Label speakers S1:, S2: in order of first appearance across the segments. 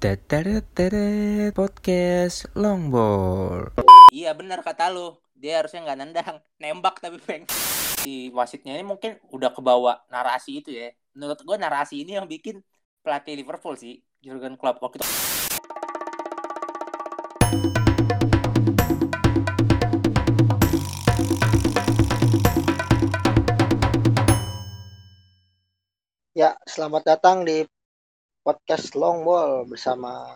S1: Tetetetet podcast longball.
S2: Iya benar kata lu. Dia harusnya nggak nendang, nembak tapi peng. Si wasitnya ini mungkin udah kebawa narasi itu ya. Menurut gue narasi ini yang bikin pelatih Liverpool sih, Jurgen Klopp waktu itu.
S3: Ya, selamat datang di podcast Long Ball bersama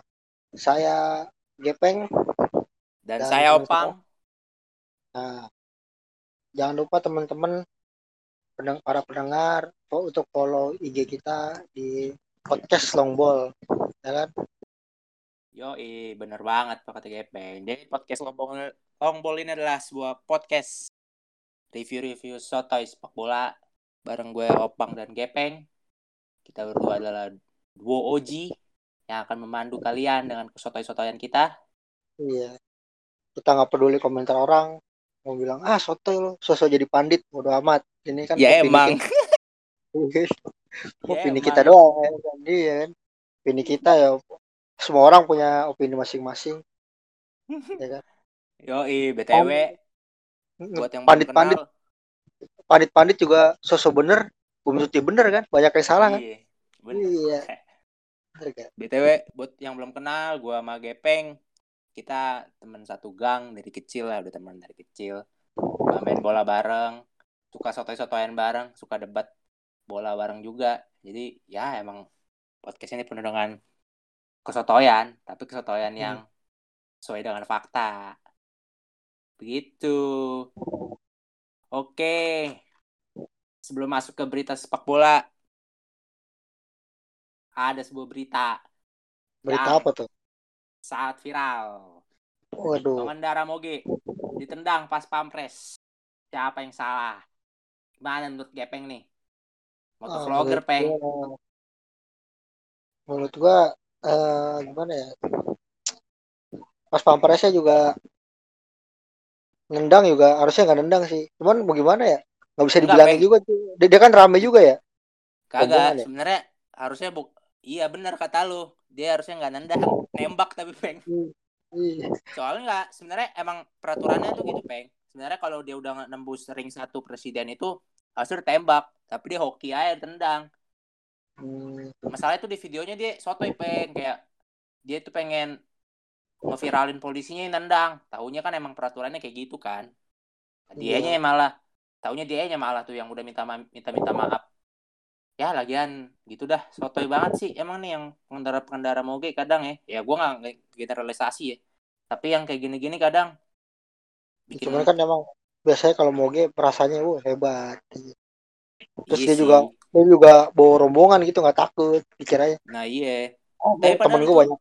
S3: saya Gepeng.
S2: Dan,
S3: Dan
S2: saya Opang.
S3: Nah, jangan lupa teman-teman pendeng- para pendengar untuk follow IG kita di podcast Long Ball. Ya kan?
S2: Yo, bener banget Pak kata Gepeng. Jadi podcast Longbol, Longbol ini adalah sebuah podcast review-review sotoy sepak bola bareng gue Opang dan Gepeng. Kita berdua adalah duo OG yang akan memandu kalian dengan kesotoy-sotoyan kita.
S3: Iya. Kita nggak peduli komentar orang. Mau bilang ah sotoy lo sosok jadi pandit bodo amat. Ini kan
S2: Ya emang.
S3: kita,
S2: Ya
S3: opini
S2: emang.
S3: kita doang ya kan? Iya kan? Opini kita ya semua orang punya opini masing-masing. Ya kan?
S2: Yo, BTW buat yang
S3: pandit-pandit. pandit-pandit juga sosok bener tentu bener kan? Banyak yang salah kan?
S2: Iya, bener.
S3: iya?
S2: BTW buat yang belum kenal, gua sama Gepeng kita teman satu gang dari kecil lah, udah teman dari kecil. Suka main bola bareng, suka sotoy-sotoyan bareng, suka debat bola bareng juga. Jadi ya emang podcast ini penuh dengan kesotoyan, tapi kesotoyan
S3: Hmm.
S2: yang sesuai dengan fakta. Begitu. Oke. Sebelum masuk ke berita sepak bola, ada sebuah berita
S3: berita apa tuh
S2: saat viral.
S3: waduh
S2: Pengendara moge ditendang pas pampres. Siapa yang salah? Gimana menurut Gepeng nih?
S3: Ah,
S2: Motovlogger,
S3: menurut
S2: Peng.
S3: gua- menurut gua eh, gimana ya pas pampresnya juga nendang juga harusnya nggak nendang sih cuman mau gimana ya nggak bisa dibilangin juga tuh. dia, dia kan rame juga ya
S2: Kagak,
S3: ya?
S2: sebenarnya harusnya bu Iya benar kata lu. Dia harusnya nggak nendang, nembak tapi Peng.
S3: Iya.
S2: Soalnya nggak sebenarnya emang peraturannya tuh gitu, Peng. Sebenarnya kalau dia udah nembus ring satu presiden itu harusnya ditembak, tapi dia hoki aja tendang.
S3: Hmm,
S2: Masalahnya tuh di videonya dia sotoy peng kayak dia tuh pengen ngeviralin polisinya yang nendang. Tahunya kan emang peraturannya kayak gitu kan. Dianya
S3: Iya.
S2: yang malah tahunya dianya malah tuh yang udah minta ma- minta minta maaf. Ya lagian gitu dah sotoy banget sih emang nih yang pengendara-pengendara moge kadang ya. Ya gua nggak generalisasi ya. Tapi yang kayak gini-gini kadang bikin
S3: cuman kan emang biasanya kalau moge perasaannya wah hebat terus
S2: iya
S3: dia
S2: sih.
S3: juga dia juga bawa rombongan gitu nggak takut dikiranya
S2: Nah iya.
S3: oh,
S2: Tapi
S3: temen gue banyak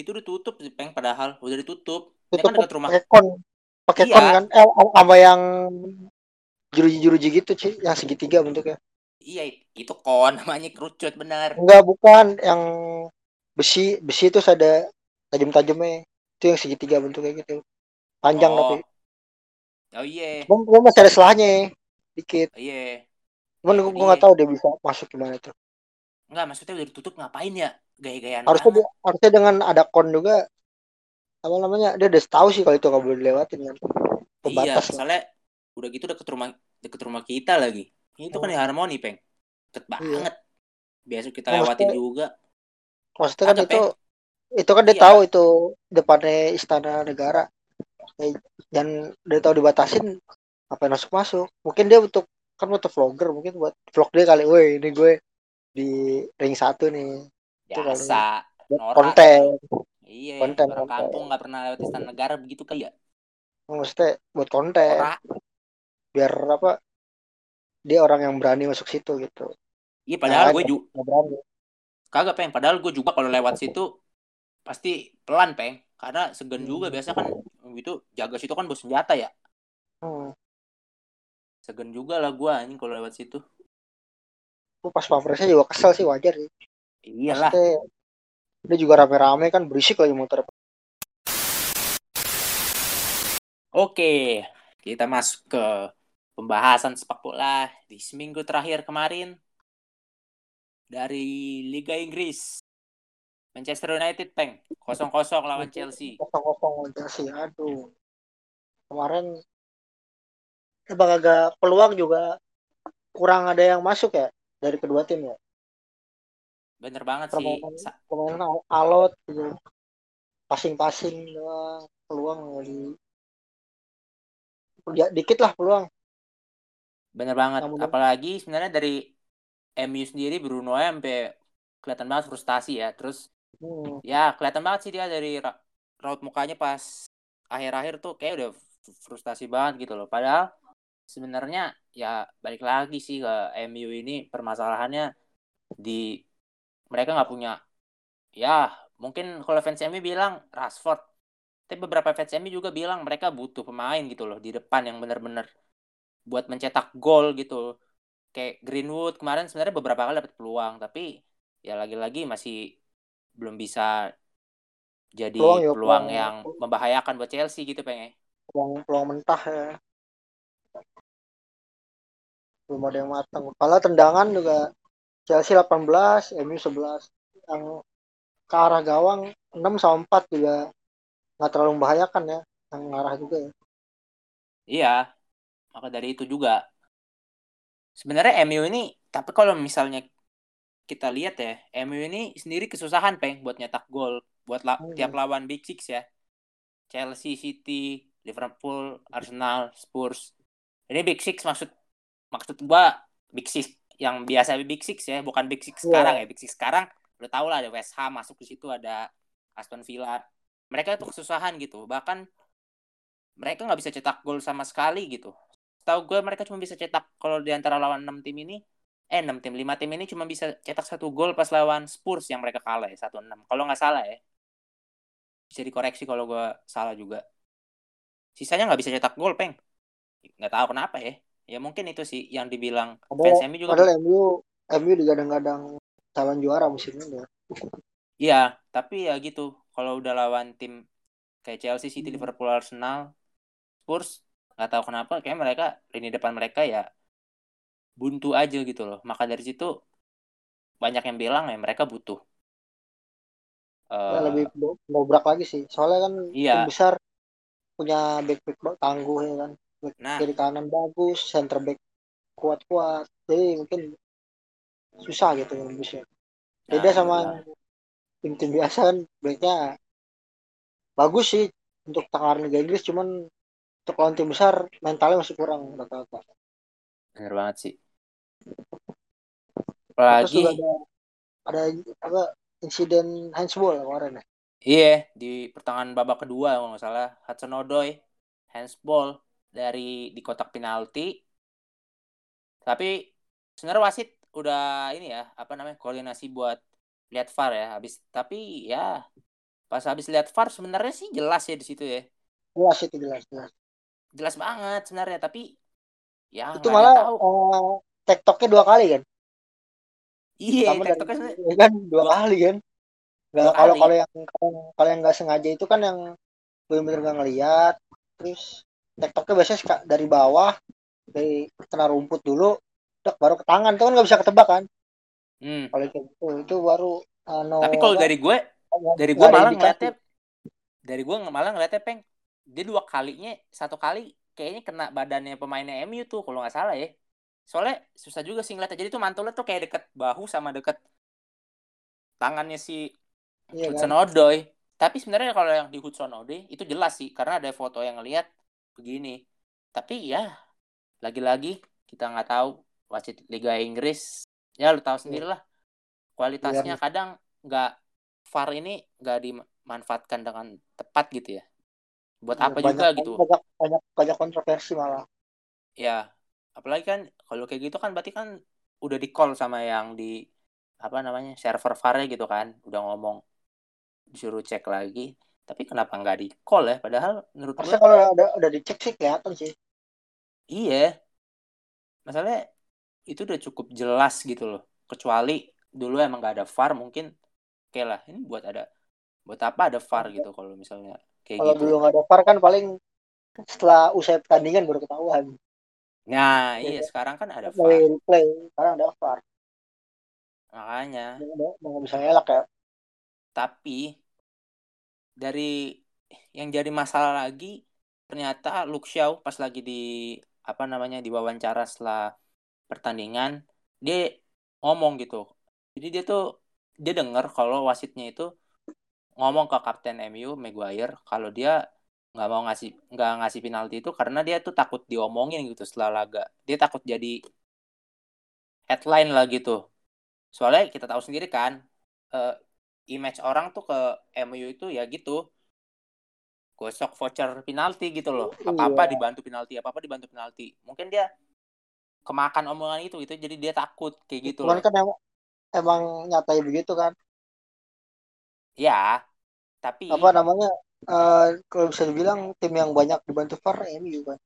S2: Itu ditutup sih peng padahal udah ditutup.
S3: Tutup
S2: kan dekat rumah.
S3: pakai kon pakai
S2: Iya.
S3: kon kan eh sama yang jeruji-jeruji gitu sih yang segitiga bentuknya
S2: Iya itu kon namanya kerucut benar.
S3: enggak bukan yang besi besi itu ada tajam-tajamnya itu yang segitiga bentuknya gitu panjang
S2: oh.
S3: tapi
S2: Oh iya.
S3: cuman gua masih ada selahnya dikit
S2: Iya.
S3: cuman
S2: Itu
S3: gua
S2: dia.
S3: gua nggak tahu dia bisa masuk gimana tuh
S2: Enggak, maksudnya udah ditutup ngapain ya? Gaya-gayaan
S3: harusnya dia, harusnya dengan ada kon juga apa namanya dia udah tahu sih kalau itu nggak boleh dilewatin kan
S2: Iya,
S3: pembatas lah.
S2: soalnya udah gitu deket rumah deket rumah kita lagi. Itu kan
S3: Oh.
S2: di Harmoni, Peng. Deket
S3: Iya.
S2: banget. Biasa kita
S3: Oh,
S2: lewatin juga.
S3: maksudnya kan
S2: Ada,
S3: itu itu kan dia
S2: Iya.
S3: tahu itu depannya istana negara Eh, dan dia tahu dibatasin apa yang masuk masuk mungkin dia untuk kan foto vlogger mungkin buat vlog dia kali woi ini gue di ring satu nih Itu kali.
S2: Biasa.
S3: buat
S2: Norak
S3: konten
S2: Iya,
S3: Konten,
S2: orang
S3: konten.
S2: kampung nggak pernah lewat istana negara begitu kali ya.
S3: maksudnya buat konten biar apa dia orang yang berani masuk situ gitu
S2: Iya, padahal
S3: Nah,
S2: gue juga
S3: berani
S2: kagak, Peng. Padahal gue juga kalau lewat situ pasti pelan, Peng. Karena segan
S3: Hmm.
S2: juga biasa kan itu jaga situ kan bos senjata ya.
S3: hmm.
S2: Segan juga lah gue anjing kalau lewat situ.
S3: Gua pas pampresnya juga kesel sih wajar sih
S2: Iyalah.
S3: Maksudnya dia juga rame-rame kan berisik lagi motor
S2: Oke, kita masuk ke pembahasan sepak bola di seminggu terakhir kemarin dari Liga Inggris. Manchester United peng. Kosong kosong lawan Chelsea.
S3: Kosong kosong lawan Chelsea aduh. Kemarin emang agak peluang juga. Kurang ada yang masuk ya dari kedua tim ya?
S2: Bener banget sih.
S3: Permainan alot gitu. Passing doang peluang lagi. Ya, dikit lah peluang
S2: bener banget.
S3: Namun-
S2: apalagi sebenarnya dari MU sendiri Bruno ya sampai kelihatan banget frustasi ya. Terus
S3: hmm.
S2: ya kelihatan banget sih dia dari ra- raut mukanya pas akhir-akhir tuh kayak udah frustasi banget gitu loh. Padahal sebenarnya ya balik lagi sih ke MU ini permasalahannya di mereka nggak punya ya mungkin kalau fans MU bilang Rashford tapi beberapa fans MU juga bilang mereka butuh pemain gitu loh di depan yang benar-benar buat mencetak gol gitu. Kayak Greenwood kemarin sebenarnya beberapa kali dapat peluang tapi ya lagi-lagi masih belum bisa jadi
S3: Peluang ya,
S2: peluang
S3: peluang-
S2: yang membahayakan buat Chelsea gitu pengen
S3: peluang peluang mentah ya. Belum ada yang matang. Kalau tendangan juga. Chelsea 18 MU 11 yang ke arah gawang 6 sama 4 juga nggak terlalu membahayakan ya. Yang ngarah juga ya.
S2: Iya, maka dari itu juga. Sebenarnya MU ini, tapi kalau misalnya kita lihat ya, MU ini sendiri kesusahan peng buat nyetak gol buat la-
S3: Hmm.
S2: tiap lawan Big Six ya. Chelsea, City, Liverpool, Arsenal, Spurs. Ini Big Six maksud maksud gua Big Six yang biasa Big Six ya, bukan Big Six
S3: Iya.
S2: sekarang ya. Big Six sekarang udah tau lah ada West Ham masuk di situ ada Aston Villa. Mereka tuh kesusahan gitu. Bahkan mereka nggak bisa cetak gol sama sekali gitu. Tahu gue mereka cuma bisa cetak kalau di antara lawan 6 tim ini eh 6 tim 5 tim ini cuma bisa cetak satu gol pas lawan Spurs yang mereka kalah ya 1-6. Kalau nggak salah ya. Bisa dikoreksi kalau gue salah juga. Sisanya nggak bisa cetak gol, Peng. Nggak tahu kenapa ya. Ya mungkin itu sih yang dibilang fans
S3: padahal,
S2: MU juga.
S3: padahal MU MU digadang-gadang calon juara musim ini ya
S2: Iya, tapi ya gitu. Kalau udah lawan tim kayak Chelsea, City,
S3: Hmm.
S2: Liverpool, Arsenal, Spurs, nggak tahu kenapa kayak mereka lini depan mereka ya buntu aja gitu loh. Maka dari situ banyak yang bilang ya mereka butuh.
S3: Ya,
S2: eh,
S3: lebih dobrak lagi sih soalnya kan
S2: Iya.
S3: tim besar punya back back tangguh ya kan back
S2: Nah.
S3: kiri kanan bagus center back kuat kuat jadi mungkin susah gitu nembusnya beda
S2: nah,
S3: sama
S2: gitu.
S3: tim tim biasa kan backnya bagus sih untuk tengah Liga Inggris cuman untuk lawan tim besar mentalnya masih kurang rata-rata
S2: bener banget sih. Apalagi
S3: ada ada apa insiden handsball kemarin ya
S2: Iya, di pertengahan babak kedua kalau nggak salah Hudson Odoi handsball dari di kotak penalti. Tapi sebenarnya wasit udah ini ya, apa namanya? koordinasi buat lihat VAR ya. Habis tapi ya pas habis lihat VAR sebenarnya sih jelas ya di situ ya.
S3: jelas itu jelas jelas
S2: Jelas banget sebenarnya, tapi ya
S3: itu malah
S2: tahu.
S3: eh, tektoknya dua kali kan?
S2: Iya, tektoknya sebenarnya-
S3: ya kan? Dua
S2: Dua-
S3: kali kan? Nggak kalau kalau yang kalau yang nggak sengaja itu kan yang benar-benar nggak ngeliat. Terus tektoknya biasanya dari bawah dari kena rumput dulu udah baru ke tangan. Itu kan nggak bisa ketebak kan?
S2: Hmm.
S3: kalau gitu itu baru uh, no,
S2: Tapi kalau dari gue dari gue malah ngeliatnya dari gue malah ngeliatnya peng dia dua kalinya satu kali kayaknya kena badannya pemainnya MU tuh kalau nggak salah ya. Soalnya susah juga sih ngeliatnya. Jadi tuh mantulnya tuh kayak deket bahu sama deket tangannya si
S3: Iya
S2: Hudson
S3: kan?
S2: Odoi. Tapi sebenarnya kalau yang di Hudson Odoi itu jelas sih karena ada foto yang ngeliat begini. Tapi ya lagi-lagi kita nggak tahu wasit Liga Inggris. Ya lu tahu sendiri lah kualitasnya kadang nggak VAR ini nggak dimanfaatkan dengan tepat gitu ya buat apa
S3: banyak,
S2: juga gitu.
S3: banyak banyak banyak kontroversi malah.
S2: Ya apalagi kan kalau kayak gitu kan berarti kan udah di call sama yang di apa namanya server VAR gitu kan. Udah ngomong disuruh cek lagi. Tapi kenapa nggak di call ya? Padahal menurut gue
S3: kalau ada udah dicek sih kelihatan sih.
S2: Iya. Masalahnya itu udah cukup jelas gitu loh. Kecuali dulu emang nggak ada VAR mungkin oke lah ini buat ada buat apa ada VAR gitu kalau misalnya kayak
S3: kalau
S2: gitu.
S3: dulu nggak ada VAR kan paling setelah usai pertandingan baru ketahuan.
S2: Nah iya
S3: Iya.
S2: sekarang kan ada
S3: play
S2: VAR.
S3: replay sekarang ada VAR.
S2: Makanya.
S3: Nggak nggak bisa elak ya.
S2: Tapi dari yang jadi masalah lagi ternyata Luke Shaw pas lagi di apa namanya di wawancara setelah pertandingan dia ngomong gitu. Jadi dia tuh dia dengar kalau wasitnya itu ngomong ke kapten MU Maguire kalau dia nggak mau ngasih nggak ngasih penalti itu karena dia tuh takut diomongin gitu setelah laga. Dia takut jadi headline lah gitu. Soalnya kita tahu sendiri kan uh, image orang tuh ke MU itu ya gitu. Gosok voucher penalti gitu loh. Apa apa
S3: Iya.
S2: dibantu penalti apa apa dibantu penalti. Mungkin dia kemakan omongan itu itu jadi dia takut kayak gitu
S3: Cuman
S2: loh.
S3: kan emang, emang nyatai begitu kan.
S2: Ya tapi
S3: Apa namanya? eh kalau bisa dibilang tim yang banyak dibantu VAR MU kan.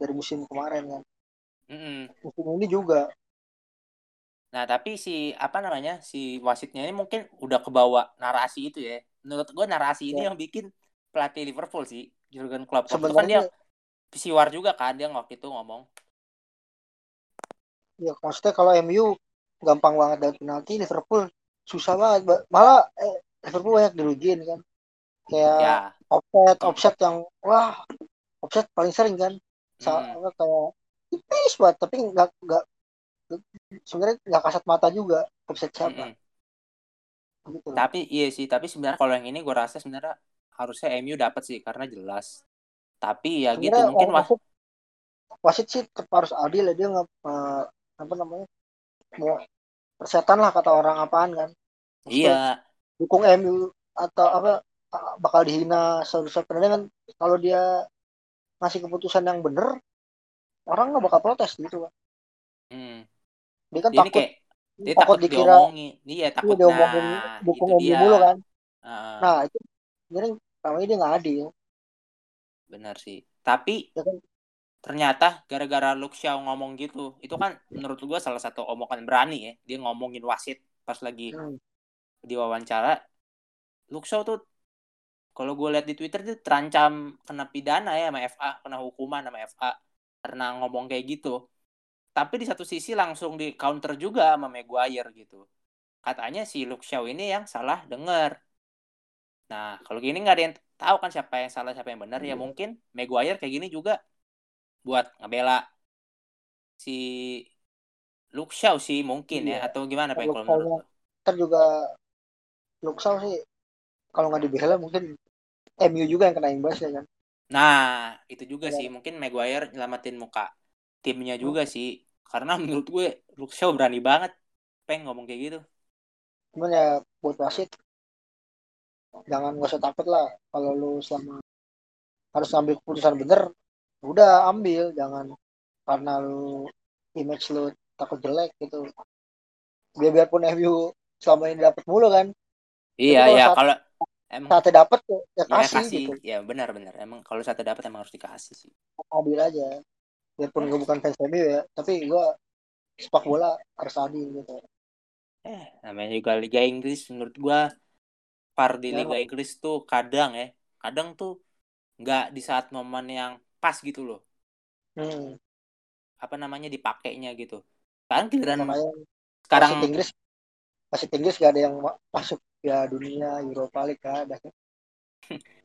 S3: Dari musim kemarin kan.
S2: mm-mm.
S3: Musim ini juga.
S2: Nah, tapi si apa namanya? Si wasitnya ini mungkin udah kebawa narasi itu ya. Menurut gue narasi ini
S3: Ya.
S2: yang bikin pelatih Liverpool sih, Jurgen Klopp. Waktu itu kan dia
S3: Sebenarnya
S2: pesiwar juga kan dia waktu itu ngomong.
S3: ya maksudnya kalau MU gampang banget dapat penalti Liverpool susah banget Ba- malah eh, Liverpool banyak dirugiin kan. Kayak
S2: Ya,
S3: offset offset yang wah offset paling sering kan. Sa-
S2: mm,
S3: apa, kayak tipis banget tapi nggak nggak sebenarnya nggak kasat mata juga offset siapa.
S2: Mm-mm.
S3: gitu.
S2: Tapi iya sih, tapi sebenarnya kalau yang ini gue rasa sebenarnya harusnya MU dapat sih karena jelas. Tapi ya gitu,
S3: sebenarnya
S2: mungkin
S3: wasit wasit sih tetap harus adil ya dia nggak apa namanya mau persetan lah kata orang apaan kan. Maksudnya,
S2: iya,
S3: dukung MU atau apa bakal dihina seharusnya kan kalau dia ngasih keputusan yang bener orang nggak bakal protes gitu kan
S2: mm.
S3: dia kan
S2: Dia
S3: takut
S2: kayak dia
S3: takut
S2: takut
S3: dikira.
S2: Iya,
S3: iya
S2: takut
S3: diomongin
S2: nah,
S3: dukung
S2: itu
S3: MU
S2: dia.
S3: mulu kan
S2: Heeh,
S3: nah itu sebenarnya namanya dia nggak adil
S2: benar sih. Tapi
S3: ya kan
S2: ternyata gara-gara Shaw ngomong gitu itu kan menurut gue salah satu omongan berani ya dia ngomongin wasit pas lagi
S3: Hmm.
S2: Di wawancara Luke Shaw tuh kalau gue lihat di Twitter dia terancam kena pidana ya sama FA kena hukuman sama FA karena ngomong kayak gitu tapi di satu sisi langsung di counter juga sama Maguire gitu katanya si Luke Shaw ini yang salah denger nah kalau gini nggak ada yang tahu kan siapa yang salah siapa yang benar ya
S3: Iya.
S2: mungkin Maguire kayak gini juga buat ngebela si Luke Shaw sih mungkin ya
S3: Iya.
S2: atau gimana
S3: Luke
S2: kalau menurut
S3: ntar juga Luxau sih kalau nggak dibela mungkin MU juga yang kena imbas ya kan
S2: Nah, itu juga
S3: Iya.
S2: sih mungkin Maguire nyelamatin muka timnya juga sih. Karena menurut gue Luke Shaw berani banget Peng ngomong kayak gitu.
S3: cuman ya buat wasit jangan nggak usah takut lah kalau lu selama harus ambil keputusan bener udah ambil jangan karena lu image lu takut jelek gitu biar biarpun MU selama ini dapat mulu kan
S2: Iya, ya
S3: saat-
S2: kalau emang
S3: saatnya dapat ya, ya
S2: ya
S3: kasih,
S2: kasih,
S3: gitu
S2: ya benar-benar emang kalau satu dapat emang harus dikasih sih.
S3: adil aja biarpun gue bukan fans MU ya tapi gue sepak bola harus adil gitu
S2: Eh, namanya juga Liga Inggris menurut gua par di
S3: Ya,
S2: Liga Inggris tuh kadang ya, kadang tuh nggak di saat momen yang pas gitu loh.
S3: hmm.
S2: Apa namanya dipakainya gitu. Kan giliran sekarang
S3: wasit Inggris wasit Inggris gak ada yang ma- masuk ya dunia Europa League gak ada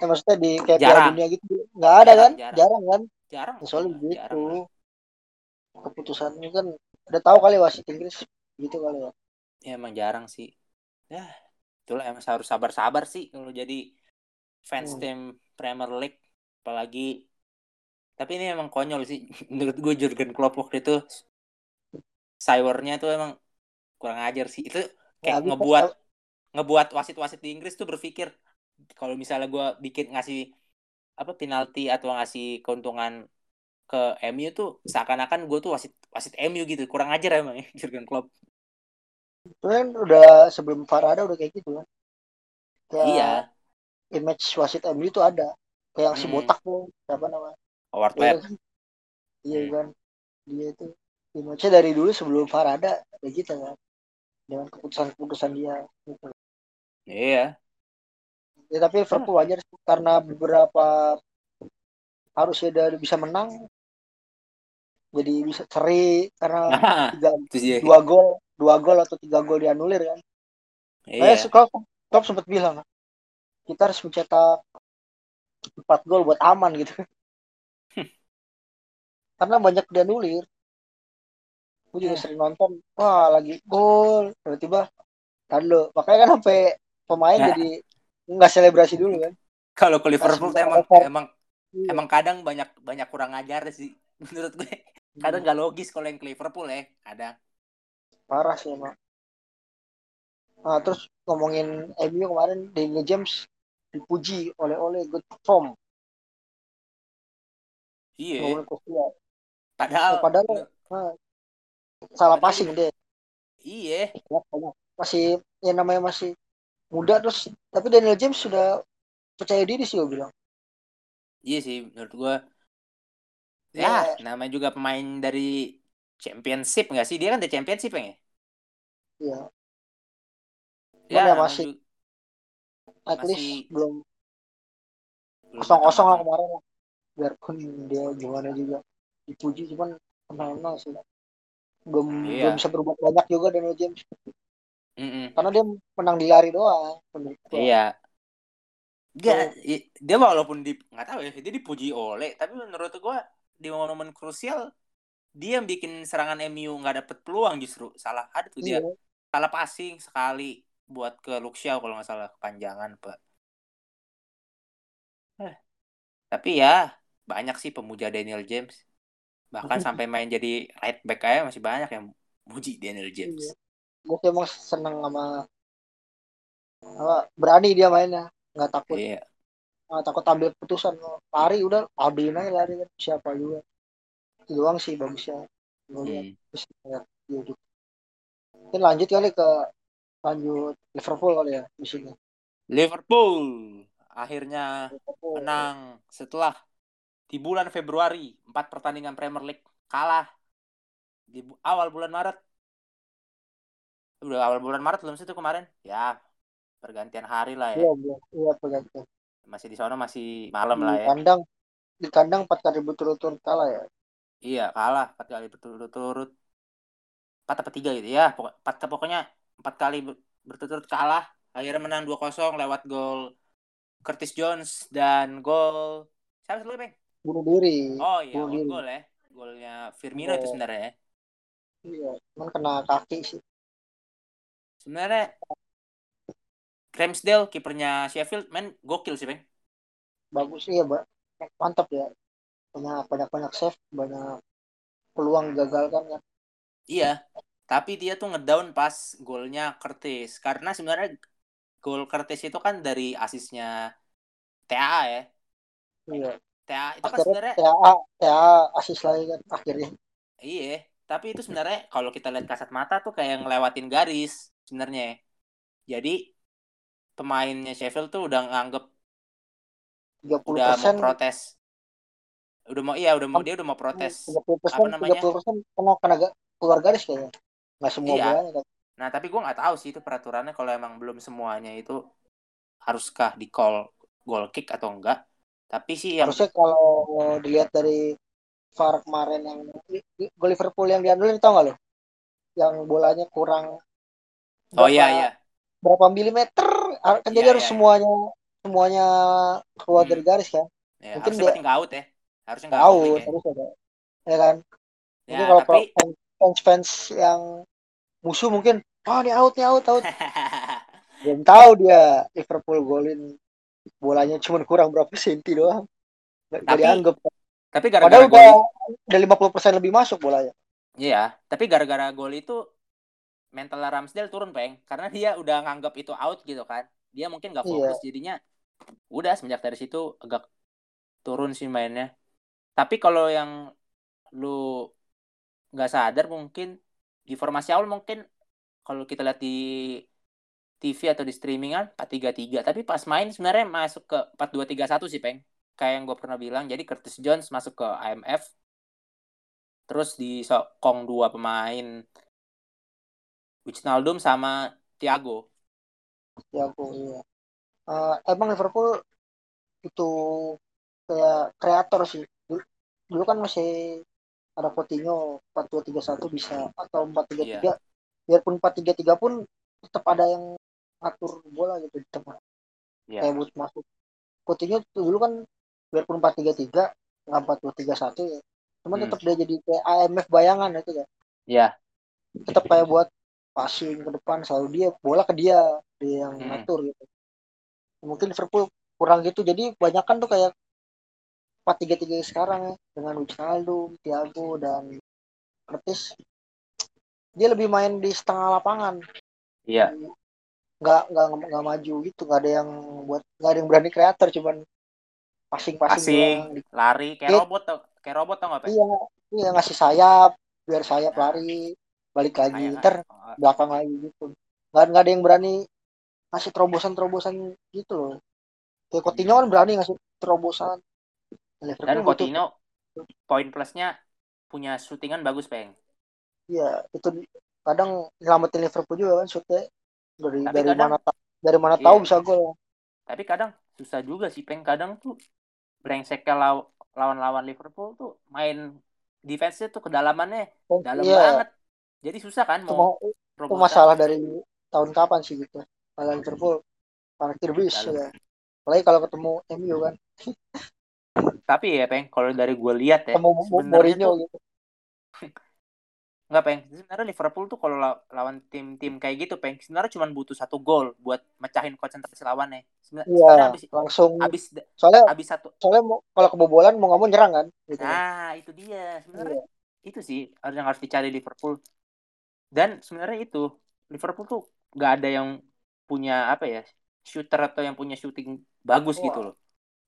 S3: eh, maksudnya di kayak Piala
S2: Jarang.
S3: dunia gitu nggak ada
S2: Jarang,
S3: kan?
S2: jarang.
S3: jarang kan?
S2: Jarang.
S3: Ya, soalnya
S2: jarang.
S3: gitu.
S2: Lah.
S3: keputusannya kan udah tahu kali wasit Inggris gitu kali ya
S2: ya emang jarang sih. Ya itulah emang harus sabar-sabar sih kalau jadi fans
S3: Hmm.
S2: tim Premier League apalagi. Tapi ini emang konyol sih. Menurut gue Jurgen Klopp waktu itu cybernya tuh emang kurang ajar sih. Itu
S3: Ya,
S2: kayak
S3: habis-
S2: ngebuat ngebuat wasit-wasit di Inggris tuh berpikir kalau misalnya gue bikin ngasih apa penalti atau ngasih keuntungan ke MU tuh seakan-akan gue tuh wasit wasit MU gitu. Kurang ajar emang ya Jurgen Klopp.
S3: Kan udah sebelum VAR ada udah kayak gitu kan. Kayak
S2: iya.
S3: image wasit MU itu ada. Kayak si
S2: Hmm.
S3: botak tuh siapa namanya?
S2: Howard
S3: Iya
S2: Webb
S3: kan? iya
S2: Hmm.
S3: kan? Dia itu image dari dulu sebelum VAR ada kayak gitu kan. Dengan keputusan-keputusan dia gitu.
S2: Iya.
S3: Ya, tapi Liverpool wajar sih, karena beberapa harusnya dari bisa menang jadi bisa seri karena tiga, dua gol dua gol atau tiga gol dianulir kan.
S2: Iya.
S3: Kayak kalau Klopp sempat bilang kita harus mencetak empat gol buat aman gitu. Karena banyak dia nulir gue juga
S2: Eh.
S3: sering nonton wah lagi gol tiba-tiba kan lo makanya kan sampai pemain
S2: Ya.
S3: jadi nggak selebrasi dulu kan
S2: Kalau ke Liverpool tuh
S3: Pas
S2: emang
S3: over.
S2: emang
S3: Iya.
S2: emang kadang banyak banyak kurang ajar sih menurut gue. Kadang nggak logis kalau yang ke Liverpool ya. Kadang.
S3: parah sih emang nah terus ngomongin MU kemarin Daniel James dipuji oleh oleh good form
S2: Iya. Padahal,
S3: Ya, padahal nah, salah
S2: Padahal
S3: passing dia
S2: iya.
S3: Ya, masih ya namanya masih muda terus tapi Daniel James sudah percaya diri sih gue bilang
S2: Iya sih menurut gue.
S3: Iya.
S2: Ya, namanya juga pemain dari Championship nggak sih? Dia kan dari Championship ya?
S3: ya
S2: Ya,
S3: ya masih at
S2: Masih
S3: least belum kosong kosong lah kemarin lah. biarpun dia gimana juga dipuji cuman kenal sih belum
S2: Iya.
S3: belum bisa berbuat banyak juga Daniel James
S2: Mm-mm.
S3: karena dia menang di lari doang.
S2: Iya. Gak, i- dia walaupun di nggak tahu ya, dia dipuji oleh, tapi menurut gua di momen-momen krusial dia yang bikin serangan MU nggak dapet peluang justru salah ada tuh dia
S3: Iya.
S2: salah passing sekali buat ke Luxiao kalau nggak salah kepanjangan pak. Eh, tapi ya banyak sih pemuja Daniel James bahkan sampai main jadi right back aja masih banyak yang muji Daniel James.
S3: Iya. Gue emang seneng sama apa berani dia mainnya. Nggak takut.
S2: Iya.
S3: nggak takut ambil keputusan. Lari udah ambilin aja lari. Kan siapa juga. Itu doang sih bagusnya gue lihat
S2: Hmm.
S3: Terus lihat dia gitu. mungkin lanjut kali ke lanjut Liverpool kali ya di sini.
S2: Liverpool akhirnya
S3: Liverpool.
S2: menang setelah di bulan Februari empat pertandingan Premier League kalah. Di awal bulan Maret udah awal bulan Maret belum sih itu kemarin? Ya pergantian hari lah
S3: iya
S2: ya.
S3: Iya iya pergantian.
S2: Masih di sana masih malam
S3: di
S2: lah ya.
S3: kandang di kandang empat kali berturut-turut kalah ya?
S2: Iya kalah empat kali berturut-turut. Empat apa tiga gitu ya empat pokoknya empat kali ber- berturut-turut kalah. Akhirnya menang 2-0 lewat gol Curtis Jones dan gol siapa sih lu bang
S3: bunuh diri.
S2: Oh iya
S3: bunuh
S2: gol
S3: diri.
S2: gol ya. Golnya Firmino itu
S3: Oh.
S2: sebenarnya ya.
S3: Iya cuman kena kaki sih
S2: sebenarnya Ramsdale kipernya Sheffield main gokil sih bang
S3: bagus iya Mbak. mantap ya. Banyak banyak banyak save banyak peluang gagal kan ya.
S2: Iya. Tapi dia tuh ngedown pas golnya Curtis. Karena sebenarnya gol Curtis itu kan dari asisnya TA ya.
S3: Iya.
S2: TA itu kan
S3: akhirnya
S2: sebenarnya
S3: TAA TAA asis lagi kan akhirnya.
S2: Iya. Tapi itu sebenarnya kalau kita lihat kasat mata tuh kayak ngelewatin garis sebenarnya jadi pemainnya Sheffield tuh udah nganggep
S3: 30
S2: udah mau protes udah mau iya udah mau dia udah mau protes
S3: 30 persen
S2: apa namanya?
S3: 30 persen kena kena keluar garis kayaknya nggak semua
S2: Iya.
S3: bolanya kan
S2: Nah, tapi gue nggak tahu sih itu peraturannya kalau emang belum semuanya itu haruskah di call goal kick atau enggak. Tapi sih yang
S3: harusnya kalau dilihat dari VAR kemarin yang gol Liverpool yang diambil tau nggak lo yang bolanya kurang
S2: Oh iya
S3: berapa-
S2: iya.
S3: berapa milimeter kan
S2: Iya,
S3: jadi harus
S2: iya, iya.
S3: semuanya semuanya keluar
S2: Hmm.
S3: dari garis kan
S2: Ya,
S3: Mungkin
S2: harusnya
S3: dia-
S2: nggak out ya. Harusnya nggak
S3: tahu
S2: out ya.
S3: terus ada ya kan
S2: Ya,
S3: mungkin kalau
S2: tapi
S3: fans fans yang musuh mungkin oh ini out nih out out belum tahu dia Liverpool golin bolanya cuma kurang berapa senti doang nggak
S2: Tapi
S3: dianggap
S2: tapi gara-gara
S3: padahal
S2: gol
S3: udah udah 50% lebih masuk bolanya
S2: Iya, tapi gara-gara gol itu mental Ramsdale turun, Peng. Karena dia udah nganggap itu out gitu kan. Dia mungkin nggak
S3: Iya.
S2: fokus jadinya udah semenjak dari situ agak turun sih mainnya. Tapi kalau yang lu nggak sadar mungkin di formasi awal mungkin kalau kita lihat di TV atau di streamingan 4-3-3 tapi pas main sebenarnya masuk ke 4-2-3-1 sih peng kayak yang gue pernah bilang jadi Curtis Jones masuk ke IMF terus disokong dua pemain Wijnaldum sama Thiago
S3: aku iya Eh, emang Liverpool itu kayak kreator sih dulu, dulu kan masih ada Coutinho 4-2-3-1 bisa atau 4-3-3
S2: Iya.
S3: biarpun 4-3-3 pun tetap ada yang atur bola gitu di tengah
S2: Iya.
S3: kayak buat masuk Coutinho tuh dulu kan biarpun empat tiga tiga nggak empat dua tiga satu ya cuman
S2: Hmm.
S3: tetap dia jadi kayak AMF bayangan itu ya
S2: Iya.
S3: tetap kayak buat passing ke depan selalu dia bola ke dia dia yang
S2: Hmm.
S3: ngatur gitu mungkin Liverpool kurang gitu jadi kebanyakan tuh kayak empat tiga tiga sekarang ya dengan Wijnaldum, Thiago dan Curtis dia lebih main di setengah lapangan
S2: Iya.
S3: nggak nggak nggak maju gitu nggak ada yang buat nggak ada yang berani kreator cuman passing passing
S2: lari kayak
S3: Iya.
S2: robot tau, kayak robot tau nggak
S3: iya iya ngasih sayap biar sayap lari balik lagi
S2: Kayak-
S3: ntar
S2: oh,
S3: belakang lagi gitu nggak nggak ada yang berani ngasih terobosan terobosan gitu loh kayak Coutinho kan berani ngasih terobosan Liverpool
S2: Dan Coutinho poin plusnya punya syutingan bagus peng.
S3: iya itu kadang nyelamatin Liverpool juga kan shootnya dari
S2: Tapi
S3: dari
S2: kadang-
S3: mana dari mana
S2: Iya.
S3: tahu bisa gol
S2: Tapi kadang susah juga sih peng. Kadang tuh brengseknya law- lawan-lawan Liverpool tuh main defense-nya tuh kedalamannya dalam
S3: iya
S2: banget. Jadi susah kan mau
S3: ma- itu masalah dari tahun kapan sih gitu kalau Liverpool parkir bis ya apalagi kalau ketemu MU kan
S2: Tapi ya peng, kalau dari gue lihat ya,
S3: ketemu Mourinho
S2: tuh
S3: gitu
S2: nggak peng. Sebenarnya Liverpool tuh kalau la- lawan tim-tim kayak gitu peng, sebenarnya cuma butuh satu gol buat mecahin konsentrasi lawannya. Sebenarnya
S3: iya
S2: sebenarnya abis
S3: langsung
S2: abis
S3: soalnya
S2: abis satu
S3: soalnya mau, kalau kebobolan mau nggak mau nyerang kan gitu kan.
S2: Nah, itu dia. Sebenarnya
S3: Iya.
S2: itu sih harus yang harus dicari Liverpool. Dan sebenarnya itu Liverpool tuh nggak ada yang punya apa ya shooter atau yang punya shooting bagus
S3: Wah.
S2: gitu loh.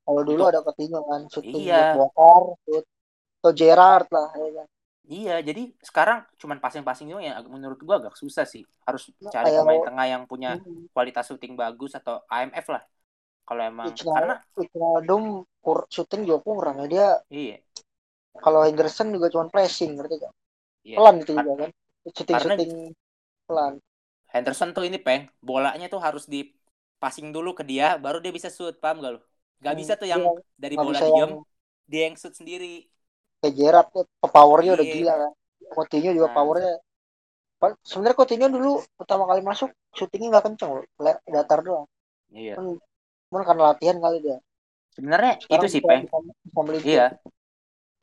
S3: kalau dulu
S2: Untuk-
S3: ada Coutinho kan shooting
S2: Iya.
S3: bongkar shoot atau Gerrard lah ya kan
S2: Iya, jadi sekarang cuman passing-passing doang yang agak- menurut gua agak susah sih. Harus
S3: Nah,
S2: cari
S3: kayak-
S2: pemain tengah yang punya
S3: Hmm.
S2: kualitas shooting bagus atau AMF lah. Kalau emang
S3: Wijnaldum-
S2: karena
S3: Wijnaldum kur shooting juga kurang ya dia
S2: iya,
S3: kalau Henderson juga cuma pressing ngerti gak
S2: iya.
S3: pelan itu juga kan shooting
S2: karena-
S3: shooting pelan
S2: Henderson tuh ini peng, bolanya tuh harus di passing dulu ke dia, baru dia bisa shoot, paham gak lu? Gak
S3: Hmm,
S2: bisa tuh yang
S3: iya,
S2: dari bola diem,
S3: yang
S2: dia yang shoot sendiri.
S3: kayak Gerrard tuh powernya udah
S2: Iya.
S3: gila kan Coutinho juga
S2: Nah.
S3: powernya sebenarnya Coutinho dulu pertama kali masuk shootingnya nggak kenceng loh datar doang
S2: Iya.
S3: cuman karena latihan kali dia
S2: Sebenarnya itu sih peng. Iya.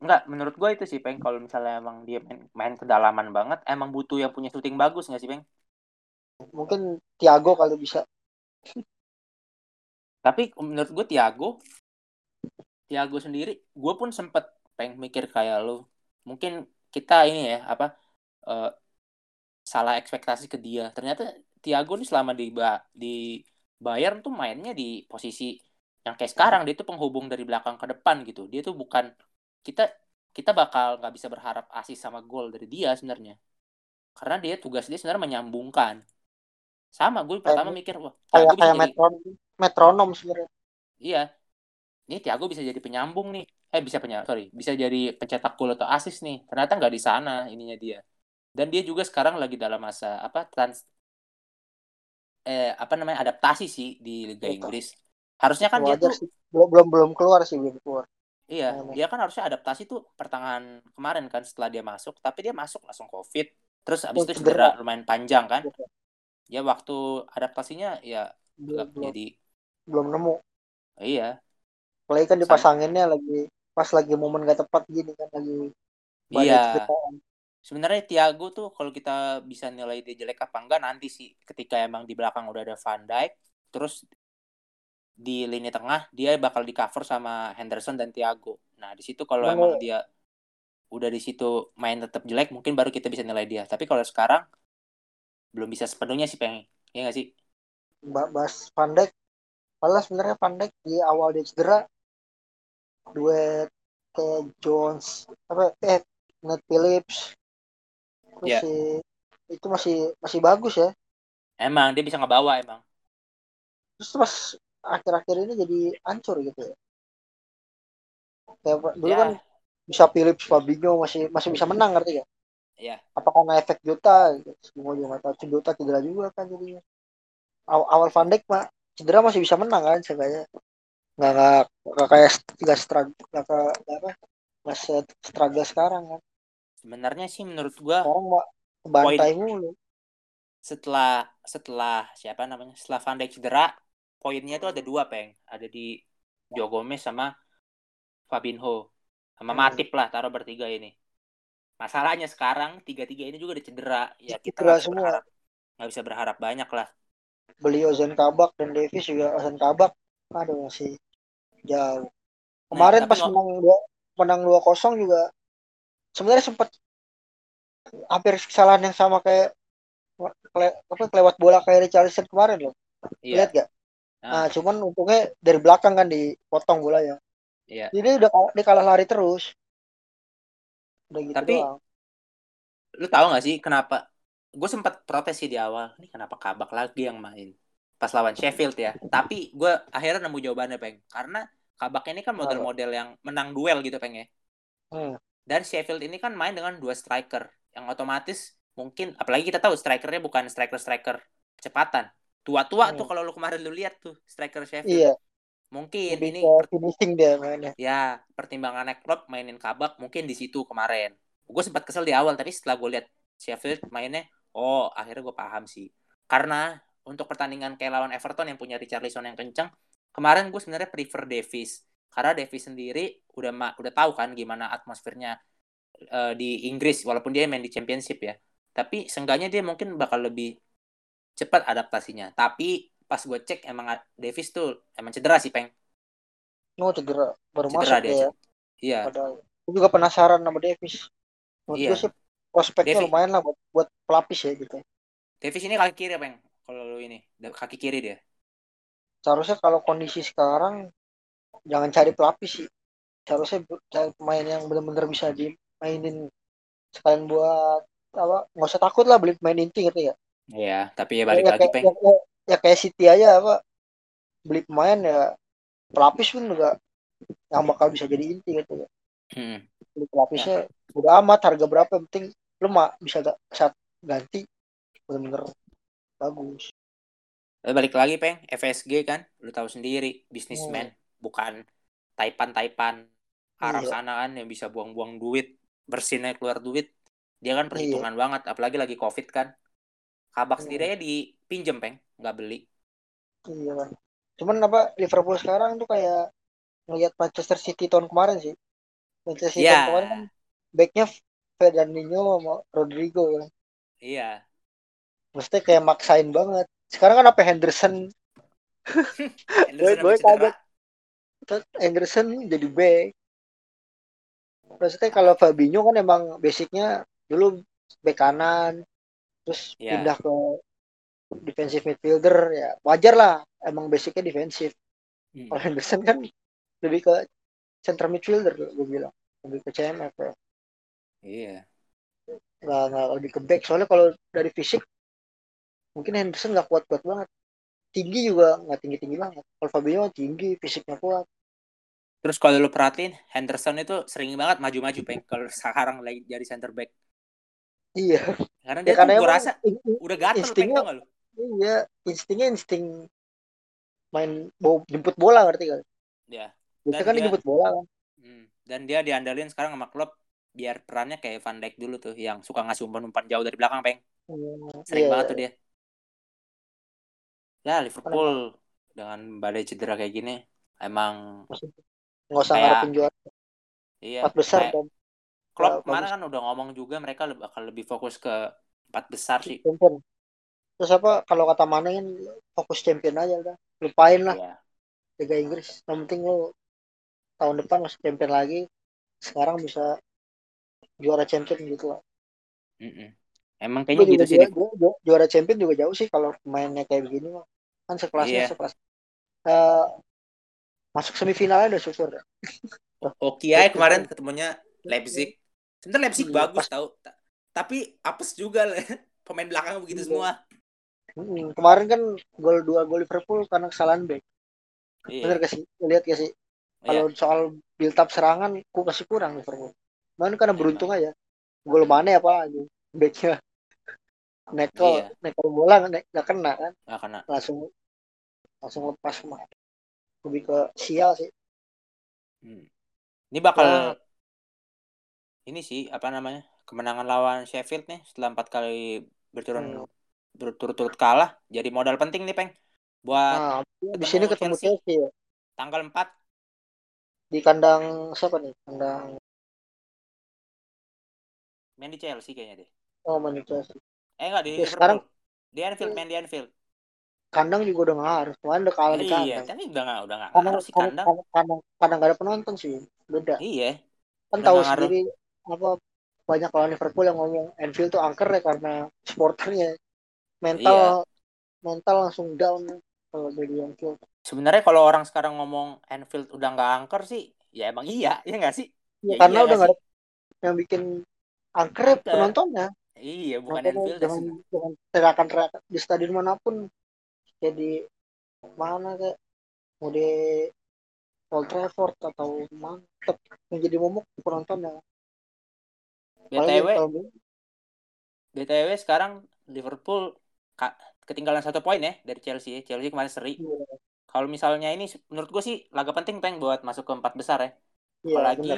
S2: Enggak, menurut gua itu sih peng. Kalau misalnya emang dia main, main kedalaman banget, emang butuh yang punya shooting bagus nggak sih peng?
S3: mungkin Thiago kali bisa
S2: Tapi menurut gue Thiago, Thiago sendiri, gue pun sempet pengen mikir kayak lu. Mungkin kita ini ya apa eh, salah ekspektasi ke dia. Ternyata Thiago nih selama di Ba- di Bayern tuh mainnya di posisi yang kayak sekarang dia tuh penghubung dari belakang ke depan gitu. Dia tuh bukan kita kita bakal nggak bisa berharap asis sama gol dari dia sebenarnya. Karena dia tugas dia sebenarnya menyambungkan. Sama gue pertama mikir wah
S3: kayak
S2: bisa
S3: kayak
S2: jadi
S3: metron metronom sebenarnya
S2: Iya. Ini Thiago bisa jadi penyambung nih. Eh bisa penya sorry, bisa jadi pencetak gol atau asis nih. Ternyata nggak di sana ininya dia. Dan dia juga sekarang lagi dalam masa apa trans eh apa namanya adaptasi sih di Liga
S3: Betul.
S2: Inggris. Harusnya kan dia
S3: wajar
S2: tuh
S3: sih belum belum belum keluar sih belum keluar
S2: iya, dia kan harusnya adaptasi tuh pertengahan kemarin kan setelah dia masuk, tapi dia masuk langsung Covid. Terus abis
S3: Oh,
S2: itu
S3: cedera.
S2: lumayan panjang kan. Ya waktu adaptasinya ya
S3: belum
S2: jadi
S3: belum nemu
S2: iya.
S3: apalagi kan dipasanginnya lagi pas lagi momen gak tepat gini kan lagi
S2: Iya. Sebenarnya Thiago tuh kalau kita bisa nilai dia jelek apa enggak nanti sih ketika emang di belakang udah ada Van Dijk terus di lini tengah dia bakal di cover sama Henderson dan Thiago. Nah, di situ kalau emang dia udah di situ main tetap jelek mungkin baru kita bisa nilai dia. Tapi kalau sekarang belum bisa sepenuhnya sih pengen. Iya nggak sih?
S3: Ba- bahas Van Dijk malah sebenarnya Van Dijk di awal dia cedera duet kayak Jones apa eh Nat Phillips
S2: Iya.
S3: masih itu masih masih bagus ya
S2: Emang dia bisa ngebawa emang.
S3: terus pas akhir-akhir ini jadi hancur gitu ya kayak dulu
S2: Ya.
S3: kan bisa Phillips Fabinho masih masih bisa menang ngerti gak?
S2: Iya.
S3: Apa karena efek Jota? Semua juga nggak tahu. Jota cedera juga kan jadinya. Awal, awal Van Dijk mah cedera masih bisa menang kan seenggaknya. Nggak nggak nggak kayak nggak struggle nggak apa nggak struggle sekarang kan.
S2: Sebenarnya sih menurut gua
S3: Sekarang mah bantai mulu.
S2: setelah setelah siapa namanya setelah Van Dijk cedera poinnya itu ada dua peng. Ada di Joe Gomez sama Fabinho. Sama
S3: Hmm.
S2: Matip lah taruh bertiga ini. Masalahnya sekarang tiga tiga ini juga udah cedera. Ya kita
S3: Cedera semua.
S2: berharap nggak bisa berharap banyak lah.
S3: Beli Ozan Kabak dan Davis juga. Ozan Kabak aduh masih jauh. Kemarin
S2: Nah,
S3: pas
S2: nggak-
S3: menang dua menang dua kosong juga sebenarnya sempat hampir kesalahan yang sama kayak kele- apa kelewat bola kayak Richarlison kemarin loh.
S2: Iya.
S3: Lihat gak
S2: Nah.
S3: nah cuman untungnya dari belakang kan dipotong bolanya.
S2: Iya.
S3: Jadi udah dia kalah lari terus. Udah gitu
S2: Tapi-
S3: doang.
S2: lu tahu nggak sih kenapa? Gue sempat protes sih di awal. Ini kenapa kabak lagi yang main? Pas lawan Sheffield ya. Tapi gue akhirnya nemu jawabannya peng. Karena kabak ini kan model-model yang menang duel gitu peng ya.
S3: Hmm.
S2: dan Sheffield ini kan main dengan dua striker. Yang otomatis mungkin apalagi kita tahu strikernya bukan striker-striker kecepatan tua-tua
S3: Hmm.
S2: tuh kalau lu kemarin lu lihat tuh striker Sheffield.
S3: Iya.
S2: Mungkin
S3: lebih
S2: ini
S3: finishing dia mainnya.
S2: Ya pertimbangannya klub mainin kabak mungkin di situ kemarin. Gue sempat kesel di awal tapi setelah gue lihat Sheffield mainnya oh akhirnya gue paham sih. Karena untuk pertandingan kayak lawan Everton yang punya Richarlison yang kencang kemarin gue sebenarnya prefer Davis. Karena Davis sendiri udah udah tahu kan gimana atmosfernya eh, di Inggris walaupun dia main di Championship ya. Tapi seenggaknya dia mungkin bakal lebih cepat adaptasinya. Tapi pas gue cek emang Davis tuh emang cedera sih peng.
S3: No cedera. Baru
S2: cedera
S3: masuk
S2: dia
S3: ya.
S2: iya.
S3: Padahal gue juga penasaran sama Davis. Menurut
S2: Iya.
S3: gue sih prospeknya
S2: Davi-
S3: lumayan lah buat, buat pelapis ya gitu.
S2: Davis ini kaki kiri peng. Kalau lu ini kaki kiri dia.
S3: Seharusnya kalau kondisi sekarang jangan cari pelapis sih. Seharusnya cari pemain yang benar-benar bisa dimainin sekalian buat apa nggak usah takut lah beli pemain inti gitu ya
S2: Iya, tapi ya
S3: ya,
S2: balik
S3: ya,
S2: lagi peng.
S3: ya, ya, ya kayak City aja apa beli pemain ya pelapis pun juga yang bakal bisa jadi inti gitu ya
S2: Hmm.
S3: beli pelapisnya udah amat harga berapa yang penting lu mah bisa gak saat ganti bener-bener bagus
S2: Lalu balik lagi peng, FSG kan, lu tahu sendiri, bisnismen, bukan taipan-taipan Arab
S3: Iya.
S2: sana kan yang bisa buang-buang duit, bersinnya keluar duit. Dia kan perhitungan banget, apalagi lagi covid kan. Kabak
S3: Hmm.
S2: sendiri aja dipinjem peng, nggak beli.
S3: iya kan cuman apa Liverpool sekarang tuh kayak ngelihat Manchester City tahun kemarin sih. Manchester City tahun kemarin kan
S2: Iya,
S3: backnya Fernandinho sama Rodrigo kan
S2: iya.
S3: mesti kayak maksain banget. Sekarang kan apa Henderson?
S2: Henderson
S3: gue kaget. Henderson jadi back. Maksudnya kalau Fabinho kan emang basicnya dulu back kanan terus
S2: Iya.
S3: pindah ke defensive midfielder ya wajar lah emang basicnya defensif
S2: Hmm.
S3: kalau Henderson kan lebih ke center midfielder gue bilang lebih ke CMF ya
S2: Iya.
S3: nggak nggak lebih ke back soalnya kalau dari fisik mungkin Henderson nggak kuat kuat banget tinggi juga nggak tinggi tinggi banget kalau Fabinho tinggi fisiknya kuat
S2: Terus kalau lu perhatiin, Henderson itu sering banget maju-maju peng kalau sekarang lagi jadi center back.
S3: Iya
S2: Karena
S3: ya
S2: dia tuh
S3: karena
S2: gue rasa
S3: in- in-
S2: udah gatel
S3: instingnya-
S2: lu?
S3: iya instingnya insting main bawa jemput bola ngerti kan
S2: Ya.
S3: biasanya kan dia- jemput bola kan
S2: Hmm. Dan dia diandalin sekarang sama klub biar perannya kayak Van Dijk dulu tuh yang suka ngasih umpan-umpan jauh dari belakang peng.
S3: Hmm,
S2: Sering
S3: iya,
S2: banget
S3: iya.
S2: tuh dia. Ya Liverpool dengan badai cedera kayak gini emang
S3: nggak usah ngarepin juara
S2: iya
S3: empat besar
S2: kayak
S3: dan
S2: Klopp
S3: ya,
S2: kemarin kan udah ngomong juga mereka lebih, bakal lebih fokus ke empat besar sih.
S3: champion terus apa kalau kata mana kan fokus champion aja udah lupain lah
S2: Iya.
S3: Liga Inggris yang penting lo tahun depan masih champion lagi sekarang bisa juara champion gitu lah
S2: Mm-mm. Emang
S3: Gue
S2: kayaknya
S3: juga
S2: gitu sih.
S3: ju- juara champion juga jauh sih kalau mainnya kayak begini mah kan sekelasnya
S2: Iya.
S3: sekelas Eh, masuk semifinalnya udah syukur
S2: Oke ya kemarin ketemunya Leipzig. Sebenarnya Leipzig
S3: Iya,
S2: bagus tau. Ta- Tapi apes juga lah. Pemain belakang begitu
S3: Iya.
S2: semua.
S3: Hmm, kemarin kan gol dua gol Liverpool karena kesalahan back bener
S2: Iya.
S3: gak sih lihat gak sih
S2: Iya.
S3: kalau soal build up serangan ku masih kurang Liverpool Cuman karena beruntung aja gol mana apa lagi backnya nekel
S2: Iya.
S3: nekel bola nggak kena kan
S2: Nggak kena.
S3: langsung langsung lepas semua lebih ke sial sih
S2: Hmm. Ini bakal
S3: Ya.
S2: Ini sih apa namanya kemenangan lawan Sheffield nih setelah empat kali berturut
S3: Hmm.
S2: berturut-turut kalah jadi modal penting nih peng buat
S3: Nah, di sini ketemu
S2: Chelsea.
S3: Chelsea ya.
S2: tanggal 4
S3: Di kandang siapa nih? Kandang
S2: main di Chelsea kayaknya deh
S3: oh main di Chelsea.
S2: eh enggak di
S3: Ya,
S2: Liverpool
S3: sekarang-
S2: di Anfield main di Anfield
S3: Kandang juga udah nggak harus. Kemarin udah kalah di
S2: iya
S3: kandang.
S2: tapi udah nggak udah nggak
S3: Kandang,
S2: harus sih
S3: kandang,
S2: kandang
S3: kandang, nggak ada penonton sih. Beda.
S2: iya
S3: Kan tahu sendiri apa banyak lawan Liverpool yang ngomong Anfield tuh angker ya karena supporternya mental
S2: Iya.
S3: mental langsung down kalau dari Anfield.
S2: sebenarnya kalau orang sekarang ngomong Anfield udah nggak angker sih ya emang iya ya nggak sih
S3: Ya,
S2: Ya
S3: karena
S2: iya
S3: udah
S2: nggak
S3: yang bikin angker ya
S2: Angker.
S3: penontonnya.
S2: iya bukan
S3: Makanya
S2: Anfield
S3: dengan, dengan teriakan-teriakan di stadion mana pun jadi mana kayak mau di Old Trafford atau tetap yang jadi momok penontonnya.
S2: Btw btw sekarang Liverpool ketinggalan satu poin ya dari Chelsea ya. Chelsea kemarin seri kalau misalnya ini menurut gue sih laga penting peng buat masuk ke empat besar ya
S3: Iya,
S2: Apalagi.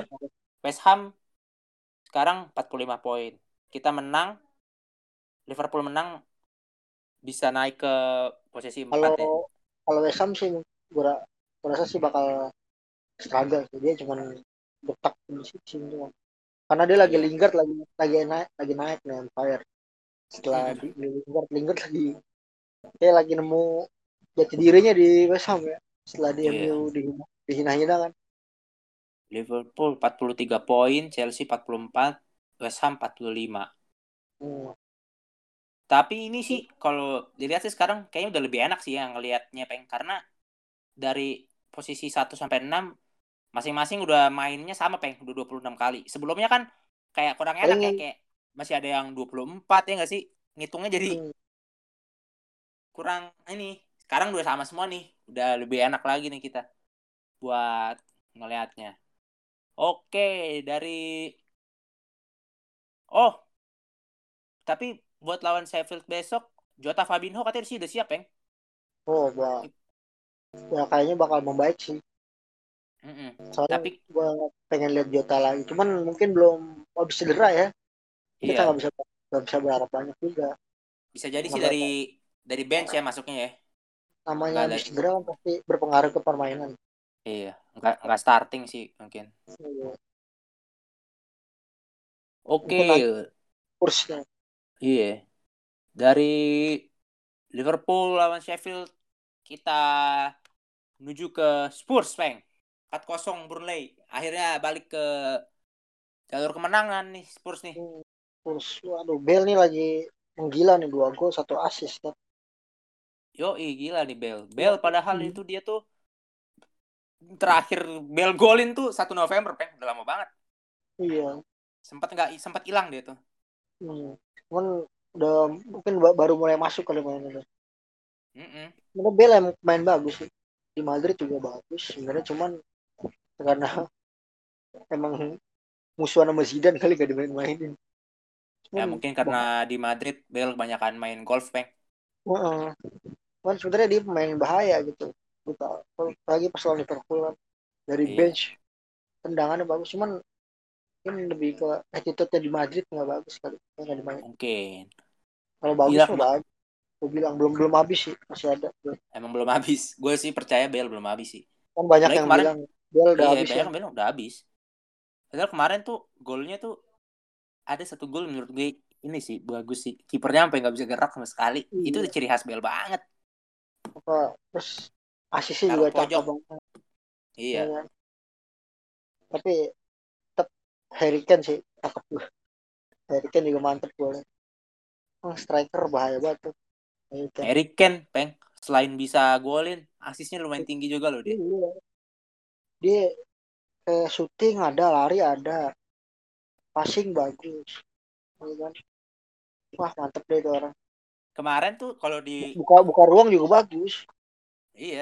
S2: West Ham sekarang 45 poin. Kita menang, Liverpool menang bisa naik ke posisi 4
S3: Kalau
S2: ya.
S3: kalau West Ham sih gue rasa sih bakal struggle sih dia cuman betak di sini doang. Karena dia lagi
S2: Iya.
S3: Lingard lagi lagi naik lagi naik nih Empire. Setelah
S2: Mhm.
S3: di, di Lingard Lingard lagi dia lagi nemu jati dirinya di West Ham ya. Setelah di
S2: Iya.
S3: MU dihina dihina-hina kan.
S2: Liverpool 43 poin, Chelsea 44, West Ham 45.
S3: Hmm.
S2: Tapi ini sih kalau dilihat sih sekarang kayaknya udah lebih enak sih yang ngelihatnya peng karena dari posisi 1 sampai 6 masing-masing udah mainnya sama peng, udah 26 kali. Sebelumnya kan kayak kurang enak ya
S3: Paling-
S2: kayak masih ada yang 24 ya nggak sih? Ngitungnya jadi
S3: Hmm.
S2: kurang ini sekarang udah sama semua nih udah lebih enak lagi nih kita buat ngelihatnya oke dari oh tapi buat lawan Sheffield besok Jota Fabinho katanya sih udah siap peng
S3: Oh, gua ya kayaknya bakal membaik sih.
S2: Mm-mm.
S3: Soalnya
S2: tapi
S3: gua pengen lihat Jota lagi. Cuman mungkin belum habis cedera ya. Kita
S2: iya
S3: nggak bisa nggak bisa berharap banyak juga.
S2: bisa jadi sih dari dari bench ya masuknya ya
S3: Namanya habis cedera kan pasti berpengaruh ke permainan.
S2: iya nggak nggak starting sih mungkin
S3: Iya.
S2: oke
S3: Mungkin Kursnya.
S2: Iya. Dari Liverpool lawan Sheffield kita menuju ke Spurs, Peng. 4-0 Burnley. Akhirnya balik ke jalur kemenangan nih Spurs nih.
S3: Kurs, waduh, Bell nih lagi menggila nih dua gol satu assist. kan.
S2: Yo, gila nih Bell. Bell padahal
S3: Hmm.
S2: itu dia tuh terakhir Bell golin tuh 1 November, Peng. Udah lama banget.
S3: Iya.
S2: Sempat nggak sempat hilang dia tuh.
S3: Hmm. Cuman udah mungkin ba- baru mulai masuk kali mainnya.
S2: Mm-mm.
S3: Sebenarnya Bell yang main bagus sih. Di Madrid juga bagus. Sebenarnya cuman karena emang musuhan sama Zidane kali gak dimain-mainin.
S2: Ya
S3: Cuman-
S2: mungkin karena di Madrid Bell kebanyakan main golf, Peng.
S3: Heeh. Cuman sebenarnya dia pemain bahaya gitu. Lagi pas lawan Liverpool kan. dari
S2: Iya.
S3: bench tendangannya bagus cuman ini lebih ke attitude-nya di Madrid nggak bagus kali nggak dimain
S2: Mungkin.
S3: kalau bagus
S2: Gila,
S3: mah bagus gue bilang belum belum habis sih masih ada
S2: Emang belum habis. Gue sih percaya Bell belum habis sih.
S3: kan banyak
S2: Apalagi
S3: yang
S2: kemarin-
S3: bilang dia udah
S2: iya,
S3: habis ya
S2: udah habis. Padahal kemarin tuh golnya tuh ada satu gol menurut gue ini sih bagus sih. Kipernya sampai nggak bisa gerak sama sekali.
S3: Iya.
S2: Itu ciri khas Bell banget.
S3: apa terus asisnya juga
S2: pojok.
S3: banget
S2: Iya.
S3: ya. tapi tetap Harry Kane sih cakep gue Harry Kane juga mantep gue oh, striker bahaya banget tuh Harry Kane.
S2: Harry Kane, peng. Selain bisa golin, asisnya lumayan tinggi juga loh dia.
S3: Iya. Dia eh, syuting ada, lari ada, passing bagus. Iya kan? Wah mantep deh itu orang.
S2: Kemarin tuh kalau di
S3: Buka buka ruang juga bagus.
S2: iya,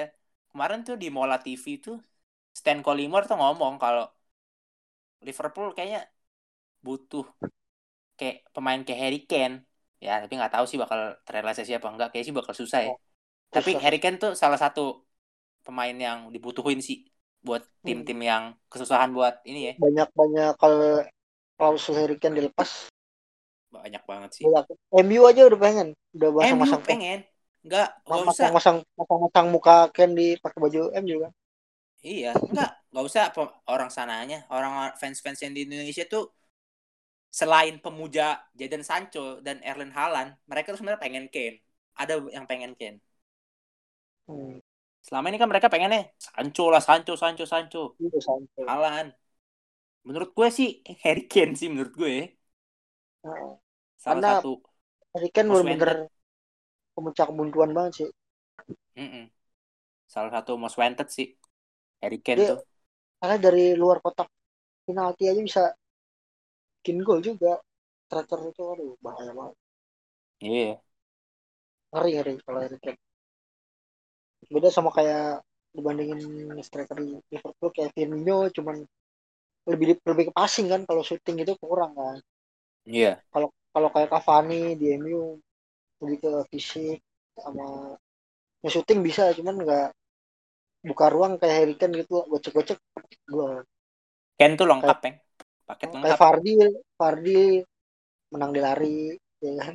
S2: kemarin tuh di Mola TV tuh Stan Collymore tuh ngomong kalau Liverpool kayaknya butuh kayak pemain kayak Harry Kane. Ya, tapi nggak tahu sih bakal terrealisasi apa enggak. Kayak sih bakal susah ya. Tapi
S3: Susah.
S2: Harry Kane tuh salah satu pemain yang dibutuhin sih buat tim-tim yang kesusahan buat ini ya.
S3: Banyak banyak kalau klausul Harry Kane dilepas
S2: banyak banget sih.
S3: Yakin. MU aja udah pengen. Udah masang-masang
S2: pengen. Enggak, enggak usah.
S3: masang-masang masang-masang muka Ken di pakai baju MU kan.
S2: Iya, enggak, enggak usah orang sananya. Orang fans-fans yang di Indonesia tuh selain pemuja Jadon Sancho dan Erling Haaland, mereka tuh sebenarnya pengen Kane. Ada yang pengen Kane.
S3: Hmm.
S2: Selama ini kan mereka pengennya Sancho lah, Sancho, Sancho, Sancho.
S3: Itu Sancho.
S2: Haaland. Menurut gue sih Harry Kane sih menurut gue.
S3: Heeh.
S2: Salah satu.
S3: Harry Kane bener-bener pemecah kebuntuan banget sih.
S2: Mm-mm. Salah satu most wanted sih. Harry Kane
S3: Dia-
S2: tuh.
S3: Karena dari luar kotak penalti aja bisa bikin gol juga. Striker itu aduh bahaya banget.
S2: Iya.
S3: Ngeri ngeri kalau Harry Kane. Beda sama kayak dibandingin striker di Liverpool kayak Firmino cuman lebih lebih ke passing kan kalau shooting itu kurang kan.
S2: Iya.
S3: Kalau kayak Cavani di MU lebih ke fisik sama ya shooting bisa cuman nggak buka ruang kayak Harry Kane gitu gocek-gocek gol.
S2: Kane tuh lengkap, Peng. Paket
S3: Kayak
S2: lengkap.
S3: Fardi, Fardi menang di lari, ya kan?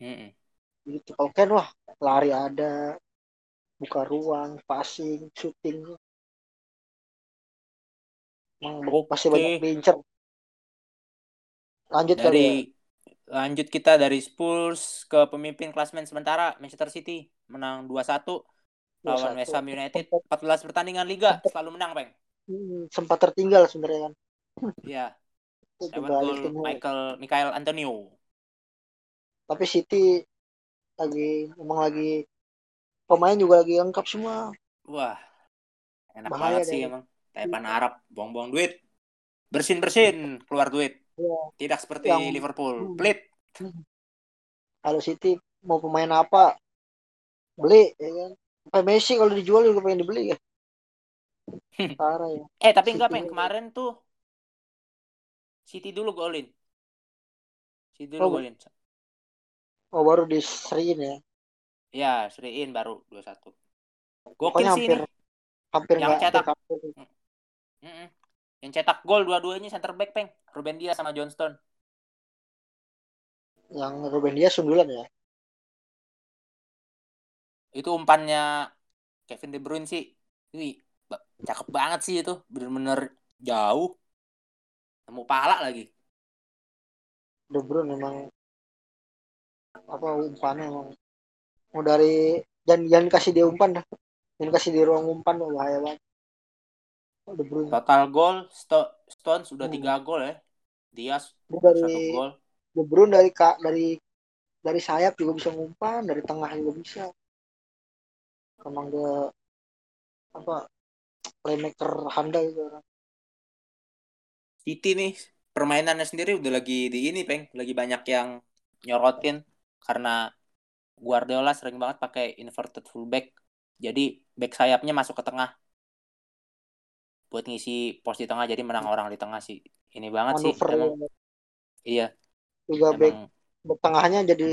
S2: Mm-mm.
S3: Gitu. Kalau Ken wah lari ada, buka ruang, passing, shooting. Emang
S2: Oke.
S3: pasti banyak diincer. Lanjut kali ya.
S2: Dari lanjut kita dari Spurs ke pemimpin klasmen sementara Manchester City menang 2-1 lawan
S3: 2-1.
S2: West Ham United 14 pertandingan liga selalu menang, Peng.
S3: Hmm, sempat tertinggal sebenarnya kan.
S2: Iya, gol
S3: tim.
S2: Michael Michael Antonio.
S3: Tapi City lagi emang lagi pemain juga lagi lengkap semua.
S2: Wah. Enak
S3: Bahaya
S2: banget sih
S3: deh.
S2: emang. Taipan Arab, buang-buang duit. Bersin-bersin keluar duit.
S3: Iya.
S2: Tidak seperti
S3: Yang-
S2: Liverpool.
S3: Hmm.
S2: Pelit.
S3: Kalau City mau pemain apa beli ya kan. Sampai Messi kalau dijual juga pengen dibeli ya. Parah ya.
S2: Eh, tapi enggak,
S3: City-
S2: Peng. Kemarin tuh City dulu golin. City
S3: Oh,
S2: dulu golin.
S3: Oh baru diseriin ya.
S2: Ya, seriin baru 2-1. Gokil sih
S3: hampir
S2: ini.
S3: hampir
S2: Yang
S3: nggak
S2: cetak.
S3: hampir,
S2: Mm-mm. Yang cetak gol dua-duanya center back, Peng. Ruben Dias sama Johnston.
S3: yang Ruben Dias sundulan ya.
S2: Itu umpannya Kevin De Bruyne sih. Wih, ba- cakep banget sih itu. Bener-bener jauh. Nemu pala lagi.
S3: De Bruyne memang apa umpannya emang mau dari dan jangan kasih dia umpan dah. Jangan kasih dia ruang umpan wah, bahaya banget. Oh, Bruyne.
S2: Total gol Sto- Stones udah
S3: Hmm.
S2: tiga gol ya. Dias
S3: Dia
S2: satu
S3: dari
S2: gol.
S3: De Bruyne dari kak dari dari sayap juga bisa ngumpan, dari tengah juga bisa. Emang dia apa playmaker handal itu orang.
S2: City nih permainannya sendiri udah lagi di ini, Peng. Lagi banyak yang nyorotin karena Guardiola sering banget pakai inverted fullback. Jadi back sayapnya masuk ke tengah. Buat ngisi pos di tengah jadi menang orang di tengah sih. Ini banget sih
S3: Manuver
S2: emang. Iya,
S3: juga back,
S2: emang.
S3: back tengahnya jadi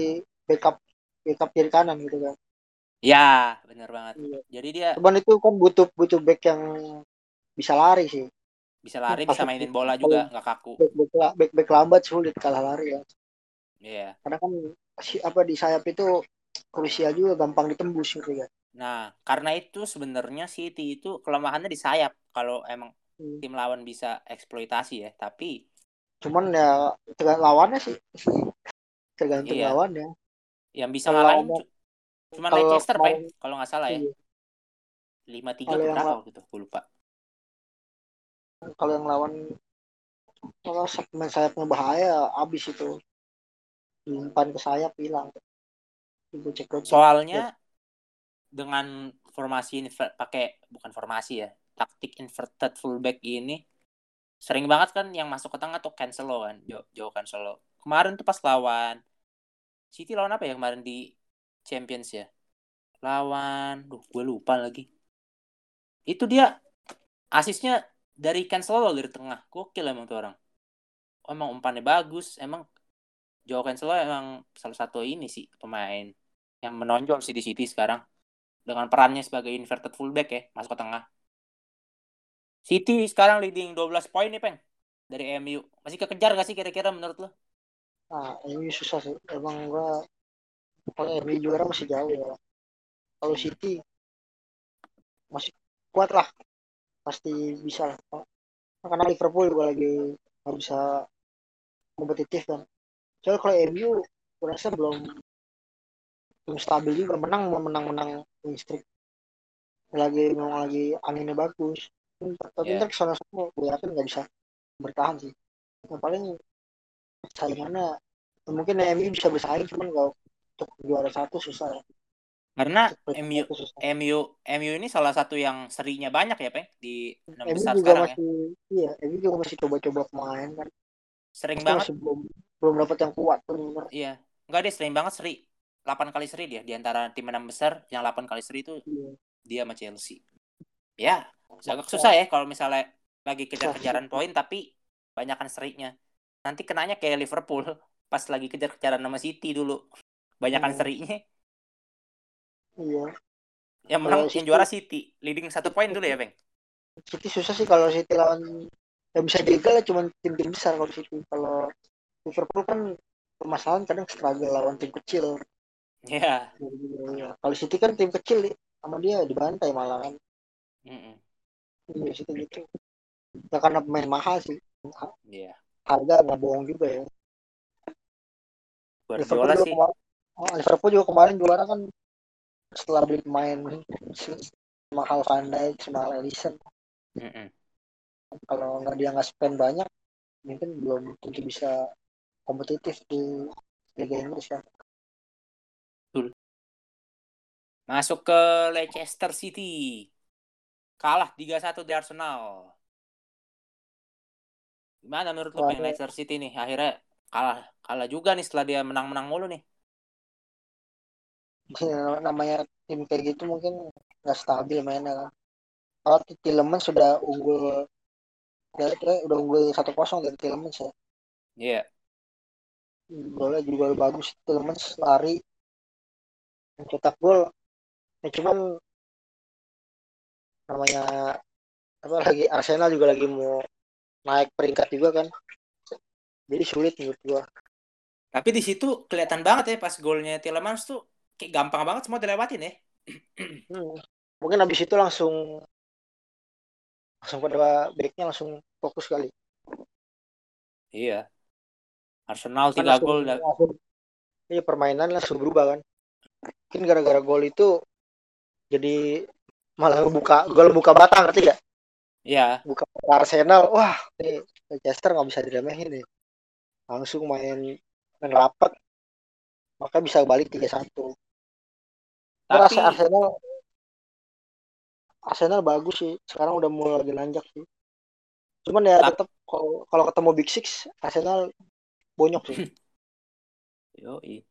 S3: backup backup kiri kanan gitu kan.
S2: Ya, bener banget.
S3: Iya.
S2: Jadi dia
S3: Cuman itu kan butuh butuh back yang bisa lari sih.
S2: bisa lari, bisa mainin bola juga, nggak kaku.
S3: Back back, back, back lambat sulit kalah lari ya.
S2: Iya.
S3: Karena kan apa di sayap itu krusial juga gampang ditembus gitu ya.
S2: Nah, karena itu sebenarnya City itu kelemahannya di sayap. Kalau emang
S3: Hmm.
S2: tim lawan bisa eksploitasi ya, tapi
S3: Cuman ya tergantung lawannya sih. Tergantung
S2: Iya.
S3: lawannya.
S2: yang bisa
S3: Kalau
S2: ngalahin cuma
S3: kalau
S2: Leicester, Peng,
S3: kemarin-
S2: kalau nggak salah ya.
S3: Iya.
S2: 5-3
S3: Kalau
S2: atau
S3: yang
S2: berapa
S3: la-
S2: waktu itu? Gue lupa.
S3: Kalau yang lawan kalau main sayapnya bahaya abis itu. Umpan ke sayap hilang.
S2: Soalnya dengan formasi inver- pakai bukan formasi ya, taktik inverted fullback ini sering banget kan yang masuk ke tengah tuh Cancelo kan, jauh, jauh Cancelo. Kemarin tuh pas lawan City lawan apa ya kemarin di Champions ya? Lawan, duh gue lupa lagi. Itu dia asisnya dari Cancelo loh dari tengah. Gokil emang tuh orang. Emang umpannya bagus. Emang Joe Cancelo emang salah satu ini sih pemain yang menonjol sih di City sekarang dengan perannya sebagai inverted fullback ya masuk ke tengah. City sekarang leading 12 poin nih peng dari MU. Masih kekejar gak sih kira-kira menurut lo?
S3: Nah, ini susah sih. Emang gua kalau MU juara masih jauh ya. Kalau City masih kuat lah. Pasti bisa lah. Karena Liverpool juga lagi nggak bisa kompetitif kan. Soalnya kalau MU gua rasa belum belum stabil juga menang menang menang win streak lagi memang lagi anginnya bagus tapi
S2: Yeah.
S3: ntar ke sana sana gue yakin nggak bisa bertahan sih yang paling saingannya mungkin MU bisa bersaing cuman kalau untuk juara satu susah ya
S2: Karena MU. MU MU ini salah satu yang serinya banyak ya, Peng, di enam besar
S3: juga
S2: sekarang ya.
S3: masih iya MU juga masih coba-coba pemain kan
S2: Sering banget.
S3: masih belum belum dapat yang kuat bener
S2: Iya. Enggak deh, sering banget seri. 8 kali seri dia di antara tim enam besar yang 8 kali seri itu
S3: Iya.
S2: dia sama Chelsea. Ya, agak susah ya kalau misalnya lagi kejar-kejaran poin tapi banyakan serinya. Nanti kenanya kayak Liverpool pas lagi kejar-kejaran sama City dulu. Banyakan
S3: Hmm.
S2: serinya.
S3: iya
S2: Yang menang yang juara City, leading satu poin dulu ya, Bang.
S3: City susah sih kalau City lawan yang bisa jegal ya cuma tim-tim besar kalau City kalau Liverpool kan permasalahan kadang struggle lawan tim kecil
S2: Iya.
S3: Iya. kalau City kan tim kecil nih sama dia dibantai malah kan. Iya, City gitu ya karena pemain mahal sih
S2: Iya.
S3: harga nggak bohong juga ya Liverpool
S2: Guardiola
S3: juga
S2: sih.
S3: kemarin, oh, Liverpool juga kemarin juara kan setelah beli pemain mahal Van Dijk sama Alisson
S2: Mm-mm.
S3: kalau nggak dia nggak spend banyak mungkin belum tentu bisa kompetitif di Liga Inggris kan
S2: Masuk ke Leicester City. Kalah 3-1 di Arsenal. Gimana menurut lu Peng, Leicester City nih? Akhirnya kalah kalah juga nih setelah dia menang-menang mulu nih.
S3: Ya, namanya tim kayak gitu mungkin nggak stabil mainnya kan kalau Tielemans sudah unggul ya, udah unggul satu kosong dari Tielemans ya
S2: Iya.
S3: Golnya juga bagus Tielemans lari mencetak gol ya cuman namanya apa lagi Arsenal juga lagi mau naik peringkat juga kan jadi sulit menurut gua
S2: Tapi di situ kelihatan banget ya pas golnya Tielemans tuh kayak gampang banget semua dilewatin ya.
S3: Hmm. mungkin habis itu langsung langsung pada backnya langsung fokus kali
S2: Iya. Arsenal
S3: kan
S2: 3
S3: langsung,
S2: gol
S3: iya permainan langsung berubah kan. Mungkin gara-gara gol itu jadi malah buka gol buka batang ngerti gak
S2: Iya.
S3: buka Arsenal wah ini Leicester nggak bisa diremehin nih. Langsung main main rapat maka bisa balik 3-1 Gua
S2: Tapi
S3: Arsenal Arsenal bagus sih sekarang udah mulai lagi nanjak sih. Cuman ya
S2: Tap-
S3: tetap kalau kalau ketemu Big Six Arsenal bonyok sih
S2: Yoi.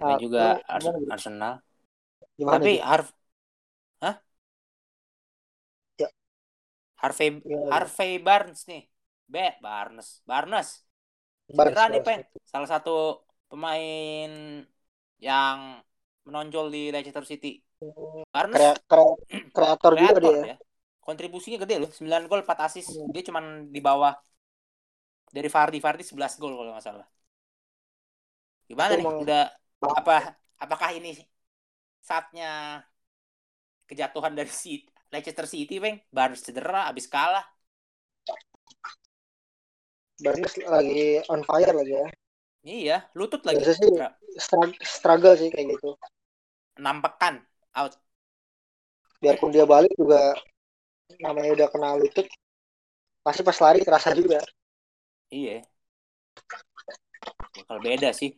S3: Nah,
S2: Namanya juga Ars-
S3: gimana?
S2: Arsenal.
S3: gimana
S2: Tapi
S3: Ji?
S2: Harv Hah?
S3: Ya.
S2: Harvey
S3: Gimana, Ji?
S2: Harvey Barnes nih. Be Barnes. Barnes.
S3: Barnes,
S2: Cedera nih,
S3: Barnes.
S2: Peng. Salah satu pemain yang menonjol di Leicester City. Barnes
S3: Krea- krea- kreator juga
S2: kreator
S3: dia
S2: ya. Kontribusinya gede loh. 9 gol 4 assist.
S3: Iya.
S2: Dia cuman di bawah dari Vardy. Vardy 11 gol kalau nggak salah. Gimana
S3: Itu
S2: nih?
S3: emang-
S2: Udah apa apakah ini saatnya kejatuhan dari si Leicester City, Bang? Barnes cedera habis kalah.
S3: Barnes lagi on fire lagi ya
S2: Iya, lutut lagi.
S3: Biasa sih. Struggle sih kayak gitu
S2: Enam pekan out.
S3: biarpun dia balik juga namanya udah kena lutut pasti pas lari terasa juga
S2: Iya. Bakal beda sih.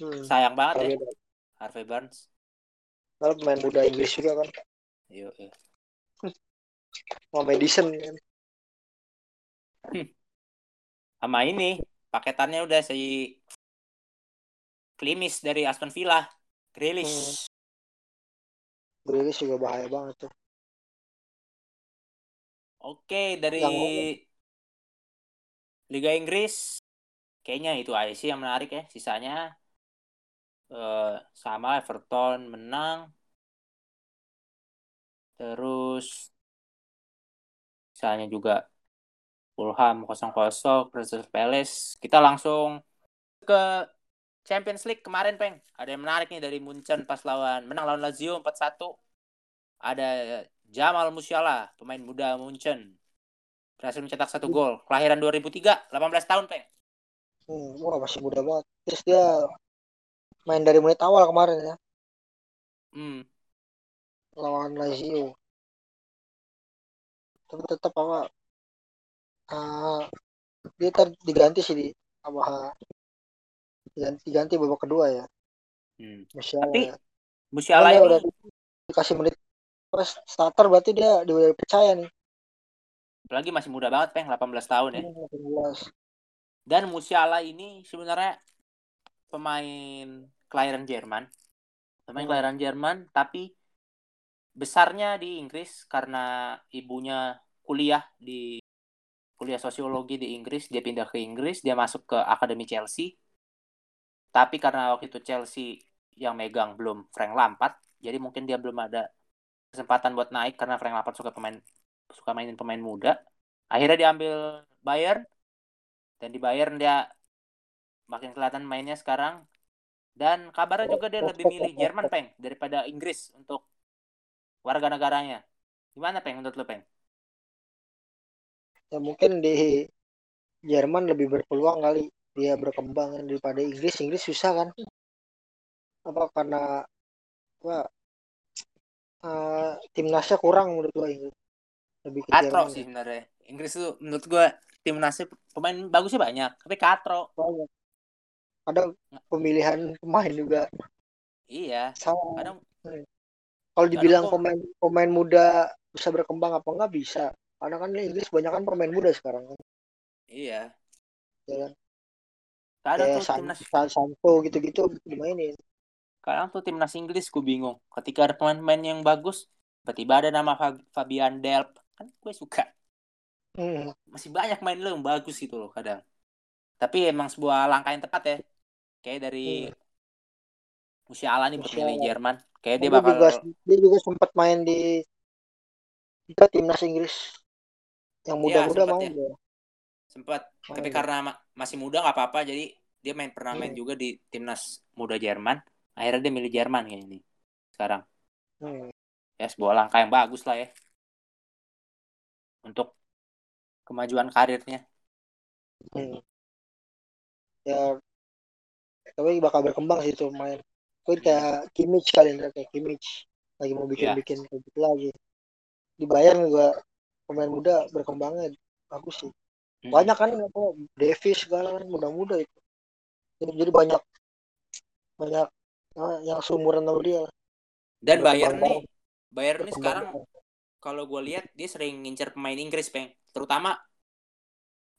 S3: hmm.
S2: Sayang banget ya
S3: Kalau
S2: Harvey Barnes.
S3: Kalau pemain muda Inggris juga kan
S2: Iya, iya.
S3: mau Madison kan.
S2: Sama ini paketannya udah si Klimis dari Aston Villa. Grealish.
S3: Grealish juga bahaya banget tuh
S2: Oke, dari
S3: Yang-
S2: Liga Inggris kayaknya itu aja sih yang menarik ya. Sisanya eh, sama Everton menang. Terus sisanya juga Fulham 0-0, Crystal Palace. Kita langsung ke Champions League kemarin, Peng. Ada yang menarik nih dari Munchen pas lawan menang lawan Lazio 4-1. Ada Jamal Musiala, pemain muda Munchen. Berhasil mencetak satu gol. Kelahiran 2003, 18 tahun, Peng.
S3: Hmm, wah masih muda banget. Terus dia main dari menit awal kemarin ya
S2: Hmm.
S3: lawan Lazio. Tapi tetap apa? ah, dia ter diganti sih di apa? Diganti, diganti babak kedua ya.
S2: Hmm.
S3: Musiala.
S2: Tapi
S3: ya.
S2: Musiala ini
S3: udah dikasih menit pas starter berarti dia udah percaya nih.
S2: Apalagi masih muda banget, Peng, 18 tahun ya.
S3: 18.
S2: Dan Musiala ini sebenarnya pemain kelahiran Jerman. Pemain
S3: Hmm.
S2: kelahiran Jerman, tapi besarnya di Inggris karena ibunya kuliah di kuliah sosiologi di Inggris, dia pindah ke Inggris, dia masuk ke akademi Chelsea. Tapi karena waktu itu Chelsea yang megang belum Frank Lampard, jadi mungkin dia belum ada kesempatan buat naik karena Frank Lampard suka pemain suka mainin pemain muda. Akhirnya diambil Bayern dan di Bayern dia makin kelihatan mainnya sekarang. Dan kabarnya juga dia lebih milih Jerman, Peng, daripada Inggris untuk warga negaranya. Gimana, Peng, menurut lo, Peng?
S3: Ya mungkin di Jerman lebih berpeluang kali dia berkembang daripada Inggris. Inggris susah kan? Apa karena apa eh, timnasnya kurang menurut gua Inggris. Lebih ke
S2: Katro
S3: Jerman.
S2: sih
S3: ya.
S2: sebenarnya. Inggris tuh menurut gue timnasnya pemain bagusnya banyak, tapi katro.
S3: Banyak. Kadang pemilihan pemain juga
S2: Iya,
S3: salah.
S2: kadang
S3: Kalau dibilang
S2: tuh-
S3: pemain pemain muda bisa berkembang apa enggak bisa. Karena kan Inggris banyak kan pemain muda sekarang kan.
S2: iya.
S3: Ya kan?
S2: Kadang
S3: Kayak
S2: tuh
S3: San,
S2: timnas
S3: San- Sancho gitu-gitu dimainin.
S2: kadang tuh timnas Inggris gue bingung. Ketika ada pemain-pemain yang bagus, tiba-tiba ada nama Fab- Fabian Delp. Kan gue suka.
S3: Hmm.
S2: Masih banyak main lo yang bagus gitu loh kadang. Tapi emang sebuah langkah yang tepat ya. Kayak dari Musiala nih buat milih Jerman. Kayak dia bakal
S3: juga dia juga sempat main di juga timnas Inggris yang
S2: Iya,
S3: muda-muda
S2: sempat
S3: main
S2: ya.
S3: dia.
S2: sempat
S3: Main
S2: tapi
S3: dia.
S2: karena ma- masih muda nggak apa-apa jadi dia main pernah main
S3: Hmm.
S2: juga di timnas muda Jerman akhirnya dia milih Jerman kayak ini sekarang
S3: Hmm.
S2: ya sebuah langkah yang bagus lah ya untuk kemajuan karirnya
S3: Hmm. Ya tapi bakal berkembang sih tuh main. Gue kayak Kimmich kali ini kayak Kimmich lagi mau bikin-bikin kayak gitu lagi. Di Bayern juga pemain muda berkembangnya bagus sih.
S2: Hmm.
S3: Banyak kan apa Davis segala kan muda-muda itu. Jadi, jadi banyak banyak ah, yang seumuran sama dia.
S2: dan Bayern nih. Bayern nih sekarang. Kalau gue lihat dia sering ngincer pemain Inggris peng terutama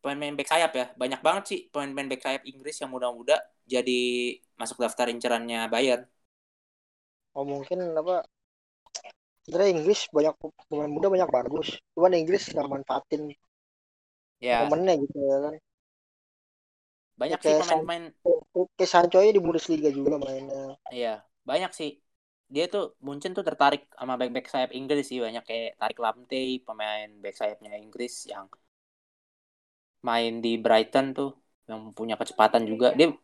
S2: pemain back sayap ya banyak banget sih pemain-pemain back sayap Inggris yang muda-muda jadi masuk daftar incerannya Bayern
S3: Oh mungkin apa sebenarnya Inggris banyak pemain muda banyak bagus. Cuman Inggris nggak manfaatin
S2: ya
S3: momennya gitu ya kan.
S2: banyak
S3: Kayak
S2: sih pemain-pemain
S3: Kayak Sancho di Bundesliga juga mainnya.
S2: Iya, banyak sih. Dia tuh Munchen tuh tertarik sama back-back sayap Inggris sih banyak kayak Tarik Lamptey, pemain back sayapnya Inggris yang main di Brighton tuh yang punya kecepatan juga. Dia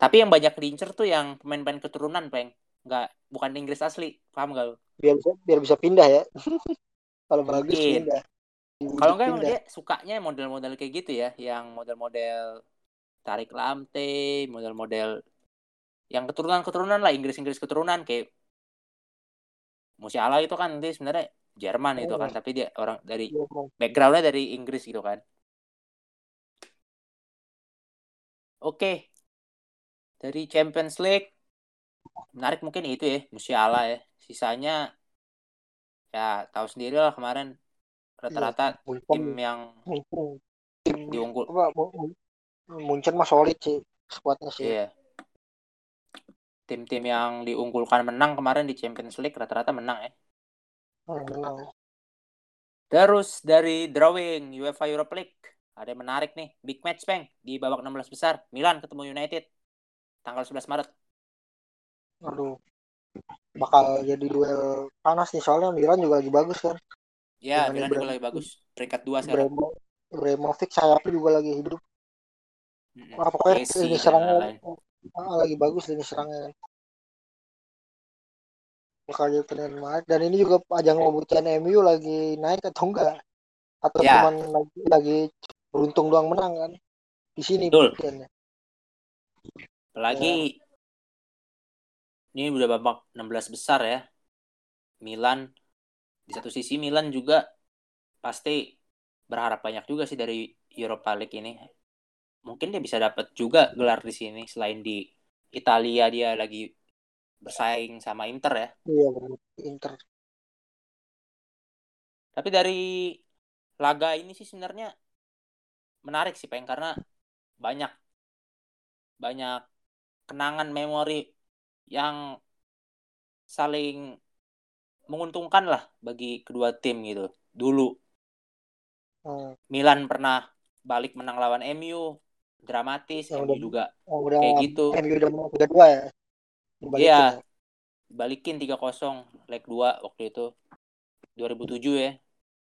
S2: tapi yang banyak diincer tuh yang pemain-pemain keturunan, Peng. Nggak bukan Inggris asli. Paham gak lu?
S3: Biar bisa biar bisa pindah ya. Kalau bagus
S2: Mungkin.
S3: pindah.
S2: Kalau enggak
S3: Pindah.
S2: dia sukanya model-model kayak gitu ya, yang model-model Tarik Lamptey, model-model yang keturunan-keturunan lah, Inggris-Inggris keturunan kayak Musiala itu kan dia sebenarnya Jerman itu kan,
S3: Oh.
S2: tapi dia orang dari
S3: Dia mau-
S2: backgroundnya dari Inggris gitu kan. Oke, dari Champions League menarik mungkin itu ya Musiala ya. Sisanya ya tahu sendiri lah kemarin rata-rata
S3: Munchen,
S2: tim yang
S3: Munchen.
S2: Diunggul
S3: apa Mu- Munchen mah solid sih skuadnya sih.
S2: Iya. Tim-tim yang diunggulkan menang kemarin di Champions League rata-rata menang ya.
S3: Hmm, menang.
S2: Terus dari drawing UEFA Europa League ada yang menarik nih, big match peng di babak 16 besar Milan ketemu United tanggal 11 Maret.
S3: Aduh. Bakal jadi duel panas nih soalnya Milan juga lagi bagus kan.
S2: Ya, Milan juga lagi bagus, peringkat 2 sekarang.
S3: Ibrahimovic sayapnya juga lagi hidup.
S2: Mm-mm.
S3: Wah, pokoknya
S2: Messi
S3: serangnya
S2: lain-lain.
S3: Ah, lagi bagus lini serangnya kan. Bakal jadi menarik. Dan ini juga ajang pembuktian MU lagi naik atau enggak? Atau
S2: Ya.
S3: cuman lagi, lagi beruntung doang menang kan? Di sini
S2: Betul.
S3: pembuktiannya.
S2: Apalagi ini udah babak 16 besar ya. Milan di satu sisi Milan juga pasti berharap banyak juga sih dari Europa League ini. Mungkin dia bisa dapat juga gelar di sini selain di Italia dia lagi bersaing sama Inter ya.
S3: Iya. Inter.
S2: Tapi dari laga ini sih sebenarnya menarik sih peng karena banyak banyak kenangan memori yang saling menguntungkan lah bagi kedua tim gitu. Dulu
S3: Hmm.
S2: Milan pernah balik menang lawan MU, dramatis,
S3: Yang
S2: MU
S3: udah-
S2: juga
S3: Oh, udah
S2: kayak gitu.
S3: MU udah menang 3-2 ya. Dibalikin
S2: Iya.
S3: ya.
S2: Balikin 3-0 leg 2 waktu itu 2007 ya.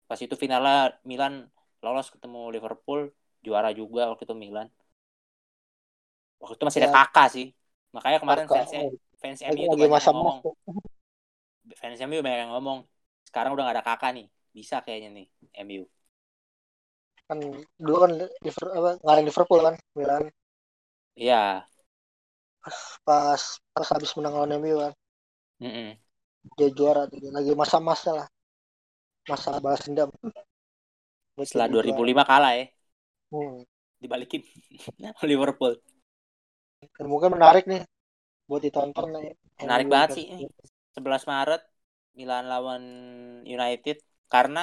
S2: Pas itu finalnya Milan lolos ketemu Liverpool, juara juga waktu itu Milan. Waktu itu masih ada
S3: Ya.
S2: kakak sih. Makanya kemarin
S3: Kakak,
S2: fans
S3: oh,
S2: fans MU itu banyak
S3: masa
S2: yang ngomong. Fans MU banyak yang ngomong. Sekarang udah gak ada kakak nih. Bisa kayaknya nih MU.
S3: Kan dulu kan Liverpool apa ngalahin Liverpool kan Milan
S2: Iya.
S3: pas pas habis menang lawan MU kan
S2: Mm-mm.
S3: dia juara lagi masa-masa lah masa balas dendam
S2: Setelah
S3: jadi juara.
S2: 2005 kalah ya.
S3: Hmm.
S2: Dibalikin Liverpool.
S3: Dan mungkin menarik nih buat ditonton nih
S2: Menarik
S3: MU
S2: banget sih ini. 11 Maret Milan lawan United karena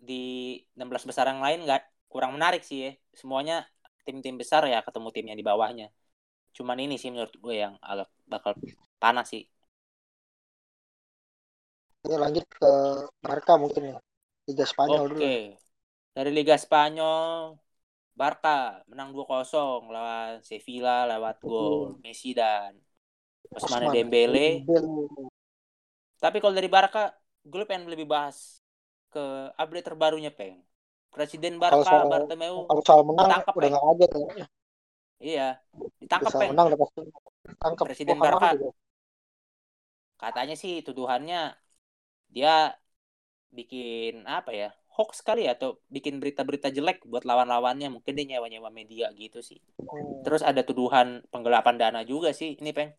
S2: di 16 besar yang lain nggak kurang menarik sih ya. Semuanya tim-tim besar ya ketemu tim yang di bawahnya. Cuman ini sih menurut gue yang agak bakal panas sih.
S3: Oke, lanjut ke Barca mungkin ya Liga Spanyol
S2: Oke.
S3: dulu
S2: Dari Liga Spanyol Barca menang 2-0 lawan Sevilla lewat gol Messi dan
S3: Osman.
S2: Dembele.
S3: Dembele.
S2: Tapi kalau dari Barca, gue pengen lebih bahas ke update terbarunya, Peng. Presiden
S3: Kalau
S2: Barca,
S3: soal-
S2: Bartomeu,
S3: kalau soal menang
S2: Ditangkap,
S3: udah nggak kaget ya
S2: iya, ditangkap, Peng.
S3: menang udah pasti tangkap
S2: Presiden
S3: Wah,
S2: Barca.
S3: juga.
S2: Katanya sih tuduhannya dia bikin apa ya, hoax kali ya, atau bikin berita-berita jelek buat lawan-lawannya. Mungkin dia nyewa-nyewa media gitu sih.
S3: Hmm.
S2: Terus ada tuduhan penggelapan dana juga sih, ini, Peng.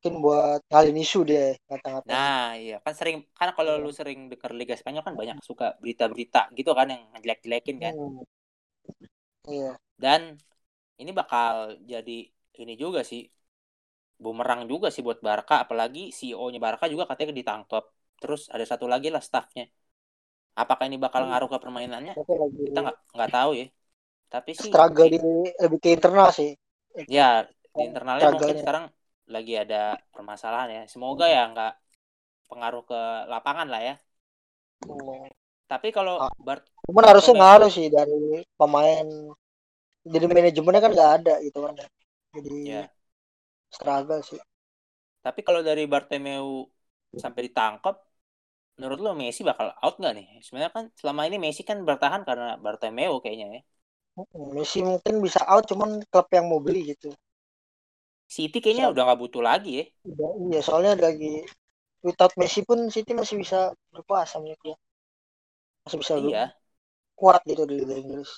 S3: Mungkin buat ngalin isu dia kata-kata
S2: Nah, iya kan sering kan kalau lu sering denger Liga Spanyol kan banyak suka berita-berita gitu kan yang ngejelek-jelekin kan.
S3: Hmm. iya
S2: Dan ini bakal jadi ini juga sih bumerang juga sih buat Barca apalagi CEO-nya Barca juga katanya ditangkap. Terus ada satu lagi lah staffnya. Apakah ini bakal ngaruh ke permainannya?
S3: lagi
S2: Kita nggak nggak tahu ya. Tapi sih
S3: struggle di lebih ke internal sih
S2: ya di internalnya mungkin sekarang lagi ada permasalahan ya. Semoga ya nggak pengaruh ke lapangan lah ya.
S3: Hmm.
S2: Tapi kalau
S3: Ah.
S2: Bart
S3: cuman harusnya ngaruh sih dari pemain jadi manajemennya kan nggak ada gitu kan jadi
S2: ya
S3: struggle sih
S2: Tapi kalau dari Bartomeu sampai ditangkap, menurut lo Messi bakal out nggak nih? Sebenarnya kan selama ini Messi kan bertahan karena Bartomeu kayaknya ya.
S3: Hmm, Messi mungkin bisa out cuman klub yang mau beli gitu
S2: City kayaknya udah nggak butuh lagi ya.
S3: Udah, iya soalnya lagi without Messi pun City masih bisa berkuasa menurut gue masih bisa
S2: Iya.
S3: kuat gitu di Liga Inggris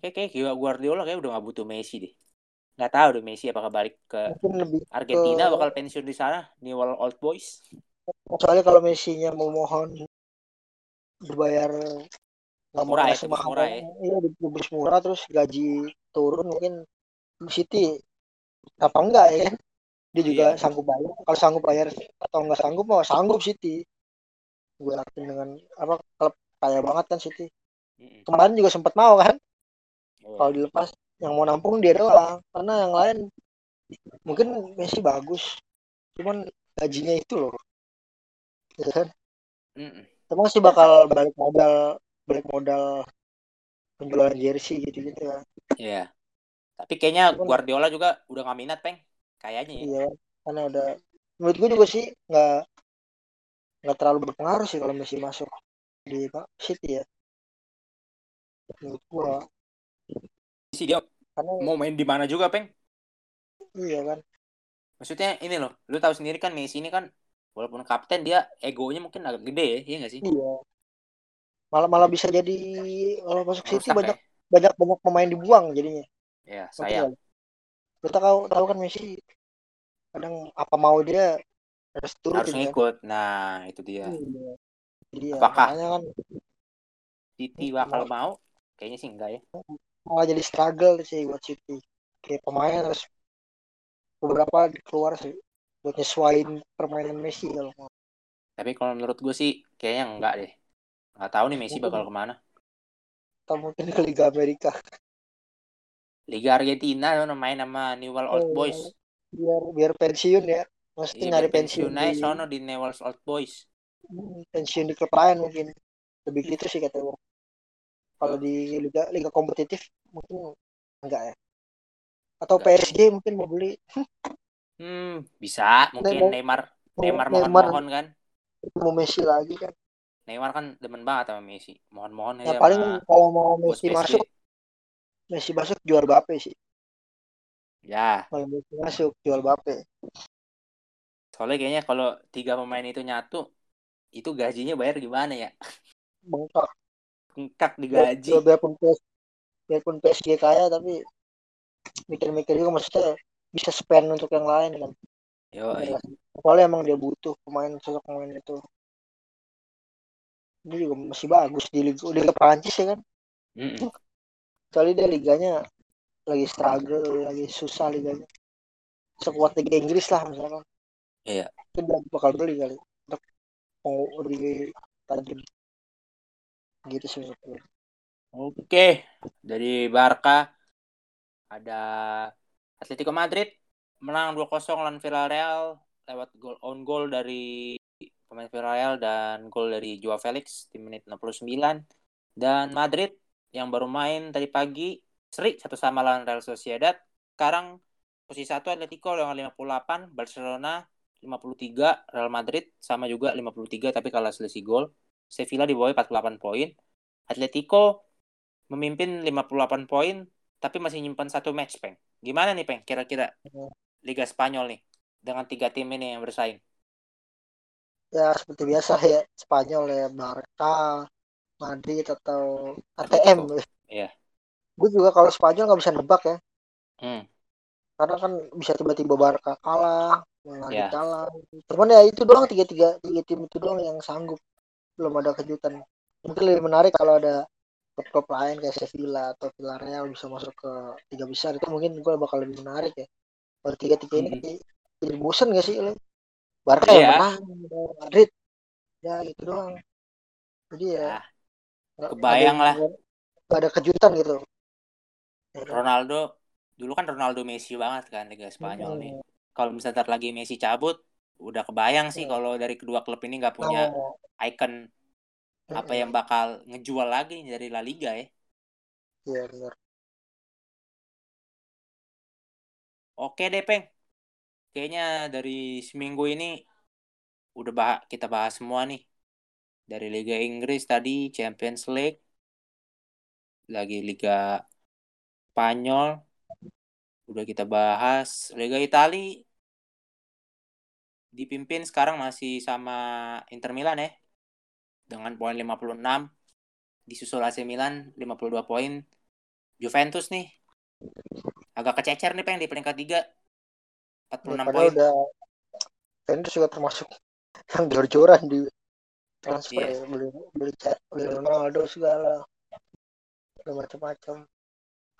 S2: Kayak kayak Gua- Guardiola kayak udah nggak butuh Messi deh. Nggak tahu deh Messi apakah balik ke Argentina
S3: Ke-
S2: bakal pensiun di sana, New Old Boys.
S3: soalnya kalau Messi-nya mau mohon dibayar nggak mau
S2: Murah ya, murah ya.
S3: iya murah terus gaji turun mungkin City apa enggak ya? Kan dia juga
S2: Iya.
S3: sanggup bayar. Kalau sanggup bayar atau enggak sanggup mau sanggup City. Gue yakin dengan apa klub kaya banget kan City. Kemarin juga sempat mau kan?
S2: Oh,
S3: kalau dilepas yang mau nampung dia doang. Karena yang lain mungkin Messi bagus. Cuman gajinya itu loh. Ya kan?
S2: Mm-mm.
S3: emang sih bakal balik modal balik modal penjualan jersey gitu gitu kan.
S2: Iya. Tapi kayaknya Guardiola juga udah nggak minat, Peng. Kayaknya ya.
S3: iya karena udah menurut gue juga sih nggak nggak terlalu berpengaruh sih kalau Messi masuk di City ya. Menurut gua.
S2: Sih dia
S3: karena
S2: mau main di mana juga peng?
S3: Iya kan.
S2: Maksudnya ini loh lu tahu sendiri kan Messi ini kan walaupun kapten dia egonya mungkin agak gede ya iya nggak sih?
S3: Iya. Malah malah bisa jadi kalau masuk City banyak banyak banyak pemain dibuang jadinya
S2: ya, ya sayang
S3: nggak? kita tahu tahu kan Messi kadang apa mau dia harus turut
S2: harus ngikut nah itu dia
S3: Iya. Jadi ya,
S2: Apakah-
S3: kan
S2: City bakal mau kayaknya sih enggak ya
S3: malah jadi struggle sih buat City. Kayak pemain harus beberapa keluar sih buat nyesuaiin permainan Messi kalau mau.
S2: tapi kalau menurut gue sih kayaknya enggak deh nggak tahu nih Messi bakal ke mana
S3: Atau mungkin ke Liga Amerika.
S2: Liga Argentina mana main sama Newell Old
S3: Oh,
S2: Boys
S3: Biar biar pensiun ya. Mesti
S2: Iya,
S3: nyari pensiun.
S2: aja
S3: di,
S2: sono di Newell's Old Boys
S3: Hmm, pensiun di klub lain mungkin. Lebih gitu sih kata gue. Kalau di liga liga kompetitif mungkin enggak ya. Atau
S2: Enggak.
S3: PSG mungkin mau beli.
S2: hmm bisa mungkin
S3: Neymar.
S2: Neymar Neymar
S3: Neymar
S2: mohon-mohon kan
S3: mau Messi lagi kan.
S2: Neymar kan demen banget sama Messi mohon-mohon
S3: Ya
S2: aja
S3: paling kalau mau Messi
S2: PSG.
S3: masuk, Messi masuk jual Bape sih.
S2: ya
S3: Kalau Messi masuk jual Bape.
S2: soalnya kayaknya kalau tiga pemain itu nyatu itu gajinya bayar gimana ya
S3: Bengkak.
S2: bengkak di
S3: Biar-
S2: gaji
S3: Biarpun PS, biarpun PSG kaya tapi mikir-mikir juga maksudnya bisa spend untuk yang lain kan.
S2: yo
S3: Soalnya emang dia butuh pemain sosok pemain itu. Dia juga masih bagus di Liga, Liga Prancis ya kan. Soalnya dia liganya lagi struggle, lagi susah liganya. Sekuat Liga Inggris lah misalkan.
S2: Iya.
S3: Itu dia bakal beli kali. Untuk mau lebih tajam. Gitu sih menurut gue.
S2: Oke, dari Barca ada Atletico Madrid menang 2-0 lawan Villarreal lewat gol on goal dari pemain Villarreal dan gol dari Joao Felix di menit 69 dan Madrid yang baru main tadi pagi seri satu sama lawan Real Sociedad. Sekarang posisi satu Atletico dengan 58 Barcelona 53 Real Madrid sama juga 53 tapi kalah selisih gol. Sevilla di bawah 48 poin. Atletico memimpin 58 poin tapi masih nyimpan satu match peng. Gimana nih peng kira-kira Liga Spanyol nih dengan tiga tim ini yang bersaing?
S3: Ya seperti biasa ya Spanyol ya Barca, Madrid atau ATM.
S2: Iya.
S3: Gue juga kalau Spanyol nggak bisa nebak ya.
S2: hmm.
S3: Karena kan bisa tiba-tiba Barca kalah, Madrid
S2: Ya.
S3: kalah. Cuman ya itu doang tiga tiga tiga tim itu doang yang sanggup. Belum ada kejutan. Mungkin lebih menarik kalau ada klub-klub lain kayak Sevilla atau Villarreal bisa masuk ke tiga besar itu mungkin gue bakal lebih menarik ya. Kalau tiga tiga ini kayak jadi bosen gak sih lo? Barca yang
S2: Iya.
S3: menang, Madrid ya gitu doang. Jadi ya nggak-
S2: kebayang lah.
S3: ada- nggak ada kejutan gitu.
S2: Ronaldo dulu kan Ronaldo Messi banget kan Liga Spanyol nih
S3: Hmm.
S2: kalau misalnya lagi Messi cabut udah kebayang sih
S3: Iya.
S2: kalau dari kedua klub ini nggak punya
S3: Oh,
S2: icon apa yang bakal ngejual lagi dari La Liga ya
S3: Iya benar.
S2: oke deh peng kayaknya dari seminggu ini udah bah kita bahas semua nih dari Liga Inggris tadi Champions League. Lagi Liga Spanyol. Udah kita bahas. Liga Italia dipimpin sekarang masih sama Inter Milan ya. Dengan poin 56 disusul AC Milan 52 poin. Juventus nih. Agak kececer nih peng di peringkat 3 46
S3: Ya, padahal
S2: poin.
S3: udah Juventus juga termasuk yang jor-joran di transfer
S2: Iya.
S3: ya. beli beli beli Ronaldo segala udah macam-macam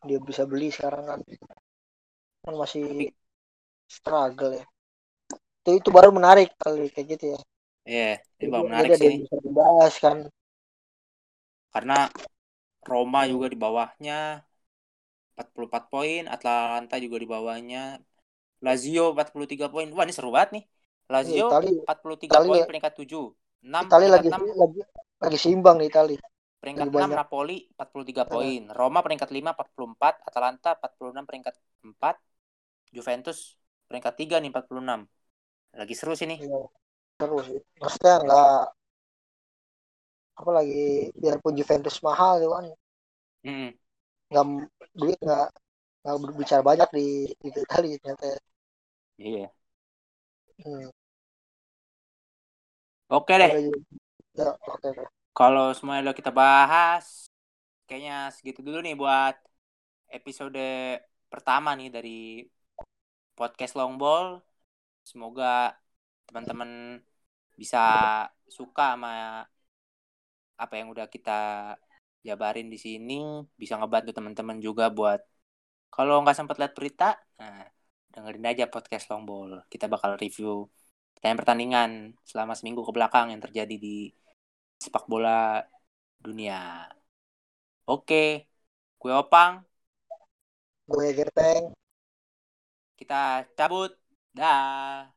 S3: dia bisa beli sekarang kan kan masih struggle ya itu itu baru menarik kali kayak gitu ya
S2: Iya, ini
S3: Jadi-
S2: baru menarik sih
S3: bisa dibahas kan
S2: karena Roma juga di bawahnya 44 poin, Atalanta juga di bawahnya, Lazio 43 poin. Wah, ini seru banget nih. Lazio
S3: Itali
S2: 43
S3: Itali
S2: poin peringkat 7. 6
S3: Itali lagi
S2: 6
S3: lagi lagi seimbang nih Itali
S2: peringkat
S3: lagi
S2: 6
S3: banyak.
S2: Napoli 43 poin. Roma peringkat 5 44, Atalanta 46 peringkat 4. Juventus peringkat 3 nih 46. Lagi seru sih nih.
S3: Iya, terus sih. Maksudnya nggak apa lagi biarpun Juventus mahal ya kan
S2: Mm-mm.
S3: nggak duit nggak nggak berbicara banyak di di Itali ternyata
S2: Iya.
S3: hmm.
S2: Oke deh.
S3: ya, oke.
S2: Kalau semuanya udah kita bahas, kayaknya segitu dulu nih buat episode pertama nih dari podcast Longball. Semoga teman-teman bisa suka sama apa yang udah kita jabarin di sini, bisa ngebantu teman-teman juga buat kalau nggak sempat lihat berita, nah dengerin aja podcast Longball. Kita bakal review pertandingan selama seminggu ke belakang yang terjadi di sepak bola dunia. Oke, gue Opang.
S3: gue Gerteng
S2: Kita cabut. Dah.